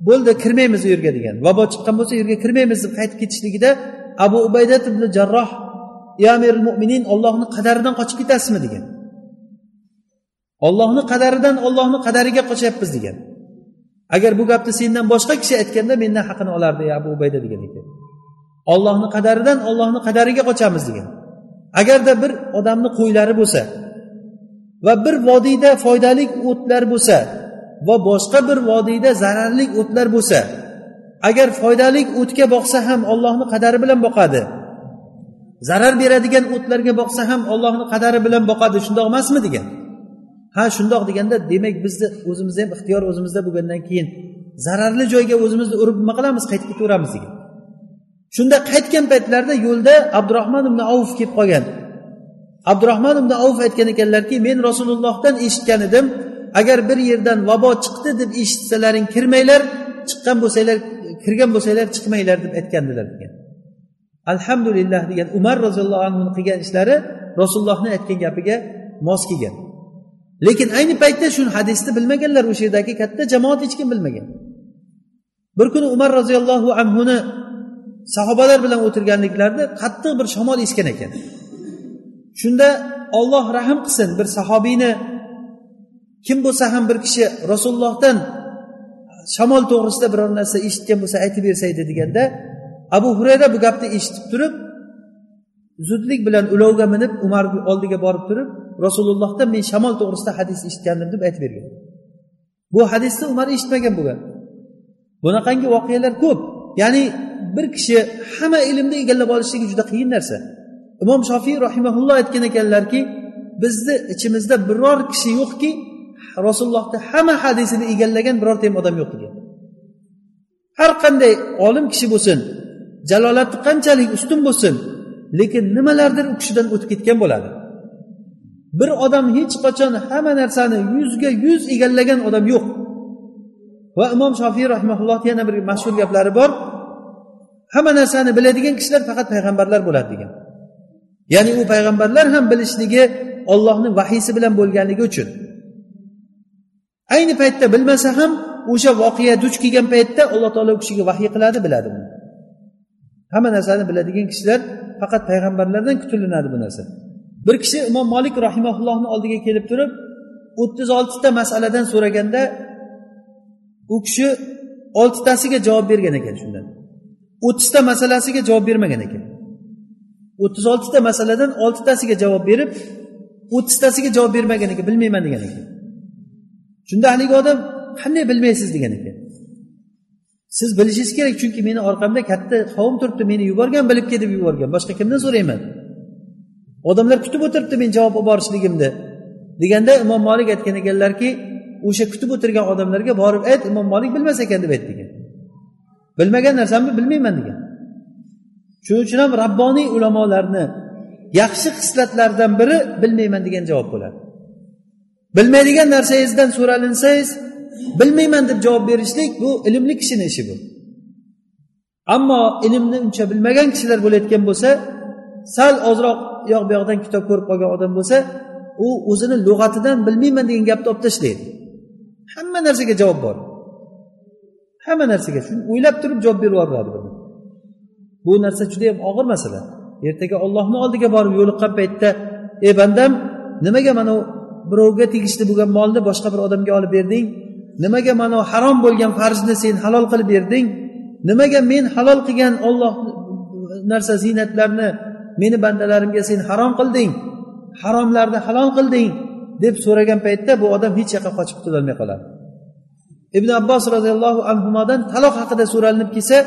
[SPEAKER 1] bo'ldi kirmaymiz u yerga degan. Vabo chiqqan bo'lsa u yerga kirmaymiz deb qaytib ketishligida abu ubaydat ibn jarroh ya amir mo'minin ollohni qadaridan qochib ketasizmi? degan. Ollohni qadaridan ollohni qadariga qochyapmiz degan. Agar bu gapni sendan boshqa kishi aytganda mendan haqini olardi ya abu ubayda degan ekan. Ollohni qadaridan ollohni qadariga qochamiz degan. Agarda bir odamni qo'ylari bo'lsa va bir vodiyda foydali o'tlar bo'lsa va boshqa bir vodiyda zararli o'tlar bo'lsa agar foydali o'tga boqsa ham ollohni qadari bilan boqadi zarar beradigan o'tlarga boqsa ham ollohni qadari bilan boqadi shundoq emasmi degan. Ha shundoq deganda demak bizni o'zimizni ham ixtiyor o'zimizda bo'lgandan keyin zararli joyga o'zimizni urib nima qilamiz? Qaytib ketaveramiz degan. Shunda qaytgan paytlarida yo'lda abdurahmon ibn avf kelib qolgan. Abdurahmon ibn avf aytgan ekanlarki men rasulullohdan eshitgan edim. Agar bir yerdan vabo chiqdi deb eshitsalaring kirmanglar. Chiqqan bo'lsanglar kirgan bo'lsanglar chiqmanglar deb aytgandilar degan. Alhamdulillah degan umar roziyallohu anhu qilgan ishlari rasulullohni aytgan gapiga mos kelgan. Lekin ayni paytda shu hadisni bilmaganlar o'sha yerdagi katta jamoat hech kim bilmagan. Bir kuni umar roziyallohu anhuni sahobalar bilan o'tirganliklarida qattiq bir shamol esgan ekan. Shunda olloh rahm qilsin bir sahobiyni kim bo'lsa ham bir kishi rasulullohdan shamol to'g'risida biror narsa eshitgan bo'lsa aytib bersaydi deganda abu hurayra bu gapni eshitib turib zudlik bilan ulovga minib umar oldiga borib turib rasulullohdan men shamol to'g'risida hadis eshitgandim deb aytib bergan. Bu hadisni umar eshitmagan bo'lgan. Bunaqangi voqealar ko'p. Ya'ni bir kishi hamma ilmni egallab olishligi juda qiyin narsa. Imom shofiy rahimaulloh aytgan ekanlarki bizni ichimizda biror kishi yo'qki rasulullohni hamma hadisini egallagan birorta ham odam yo'q degan. Har qanday olim kishi bo'lsin jalolati qanchalik ustun bo'lsin lekin nimalardir u kishidan o'tib ketgan bo'ladi. Bir odam hech qachon hamma narsani yuzga yuz egallagan odam yo'q. Va imom shofiy rahmaulloh yana bir mashhur gaplari bor. Hamma narsani biladigan kishilar faqat payg'ambarlar bo'ladi degan. Ya'ni u payg'ambarlar ham bilishligi ollohni vahiysi bilan bo'lganligi uchun. Ayni paytda bilmasa ham o'sha voqea duch kelgan paytda alloh taolo u kishiga vahiy qiladi biladi hamma narsani biladigan kishilar faqat payg'ambarlardan kutilinadi bu narsa. Bir kishi imom molik rahimaullohni oldiga kelib turib o'ttiz oltita masaladan so'raganda u kishi oltitasiga javob bergan ekan shundan. o'ttizta masalasiga javob bermagan ekan. o'ttiz oltita masaladan oltitasiga javob berib o'ttiztasiga javob bermagan ekan bilmayman degan ekan. Shunda haligi odam qanday bilmaysiz? degan ekan. Siz bilishingiz kerak chunki meni orqamda katta qavm turibdi meni yuborgan bilib kel deb yuborgan boshqa kimdan so'rayman? Odamlar kutib o'tiribdi men javob olib borishligimni. Deganda imom molik aytgan ekanlarki o'sha kutib o'tirgan odamlarga borib ayt imom molik bilmas ekan deb aytdi ekan. Bilmagan narsamni bilmayman degan. Shuning uchun ham rabboniy ulamolarni yaxshi xislatlaridan biri bilmayman degan javob bo'ladi. Bilmaydigan narsangizdan so'ralinsangiz bilmayman deb javob berishlik bu ilmli kishini ishi bu. Ammo ilmni uncha bilmagan kishilar bo'layotgan bo'lsa sal ozroq u yoq bu yoqdan kitob ko'rib qolgan odam bo'lsa u o'zini lug'atidan bilmayman degan gapni olib tashlaydi hamma narsaga javob bor. Hamma narsaga shuni o'ylab turib javob berib yuboradi bu narsa juda yam og'ir masala. Ertaga ollohni oldiga borib yo'liqqan paytda ey bandam nimaga mana birovga tegishli bo'lgan molni boshqa bir odamga olib berding? Nimaga mana harom bo'lgan farzni sen halol qilib berding? Nimaga men halol qilgan olloh narsa ziynatlarni meni bandalarimga sen harom qilding haromlarni halol qilding deb so'ragan paytda bu odam hech yoqqa qochib qutulolmay qoladi. Ibn abbos roziyallohu anhudan taloq haqida so'ralinib kelsa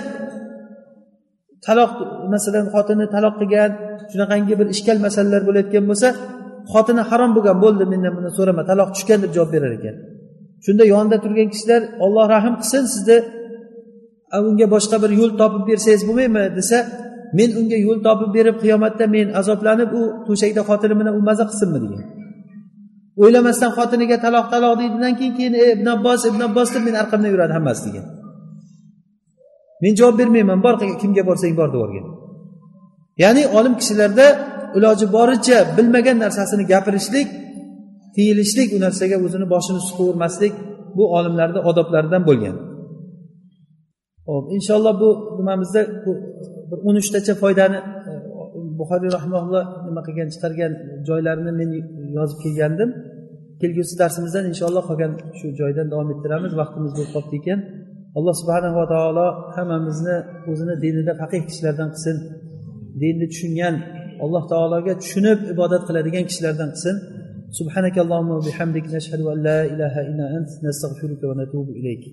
[SPEAKER 1] taloq masalan xotini taloq qilgan shunaqangi bir ishkal masalalar bo'layotgan bo'lsa xotini harom bo'lgan bo'ldi mendan buni so'rama taloq tushgan deb javob berar ekan. Shunda yonida turgan kishilar olloh rahm qilsin sizni unga boshqa bir yo'l topib bersangiz bo'lmaymi desa men unga yo'l topib berib qiyomatda men azoblanib u to'shakda xotinim bilan u maza qilsinmi degan. O'ylamasdan xotiniga taloq taloq deydidan keyin keyin e, ibn abbos ibn abbos deb meni orqamdan yuradi hammasi degan. Men javob bermayman bor kimga borsang bor deb yuborgan ya'ni olim kishilarda iloji boricha bilmagan narsasini gapirishlik tiyilishlik u narsaga o'zini boshini suqavermaslik bu olimlarni odoblaridan bo'lgan. Ho'p inshaalloh bu nimamizda bir o'n uchtacha foydani e, buxoriy rahmaulloh nima qilgan chiqargan joylarini men yozib kelgandim kelgusi darsimizdan inshaalloh qolgan shu joydan davom ettiramiz vaqtimiz bo'lib qolibdi ekan alloh subhanava taolo hammamizni o'zini dinida faqih kishilardan qilsin dinni tushungan alloh taologa tushunib ibodat qiladigan kishilardan qilsin سبحانك اللهم وبحمدك نشهد أن لا إله إلا أنت نستغفرك ونتوب إليك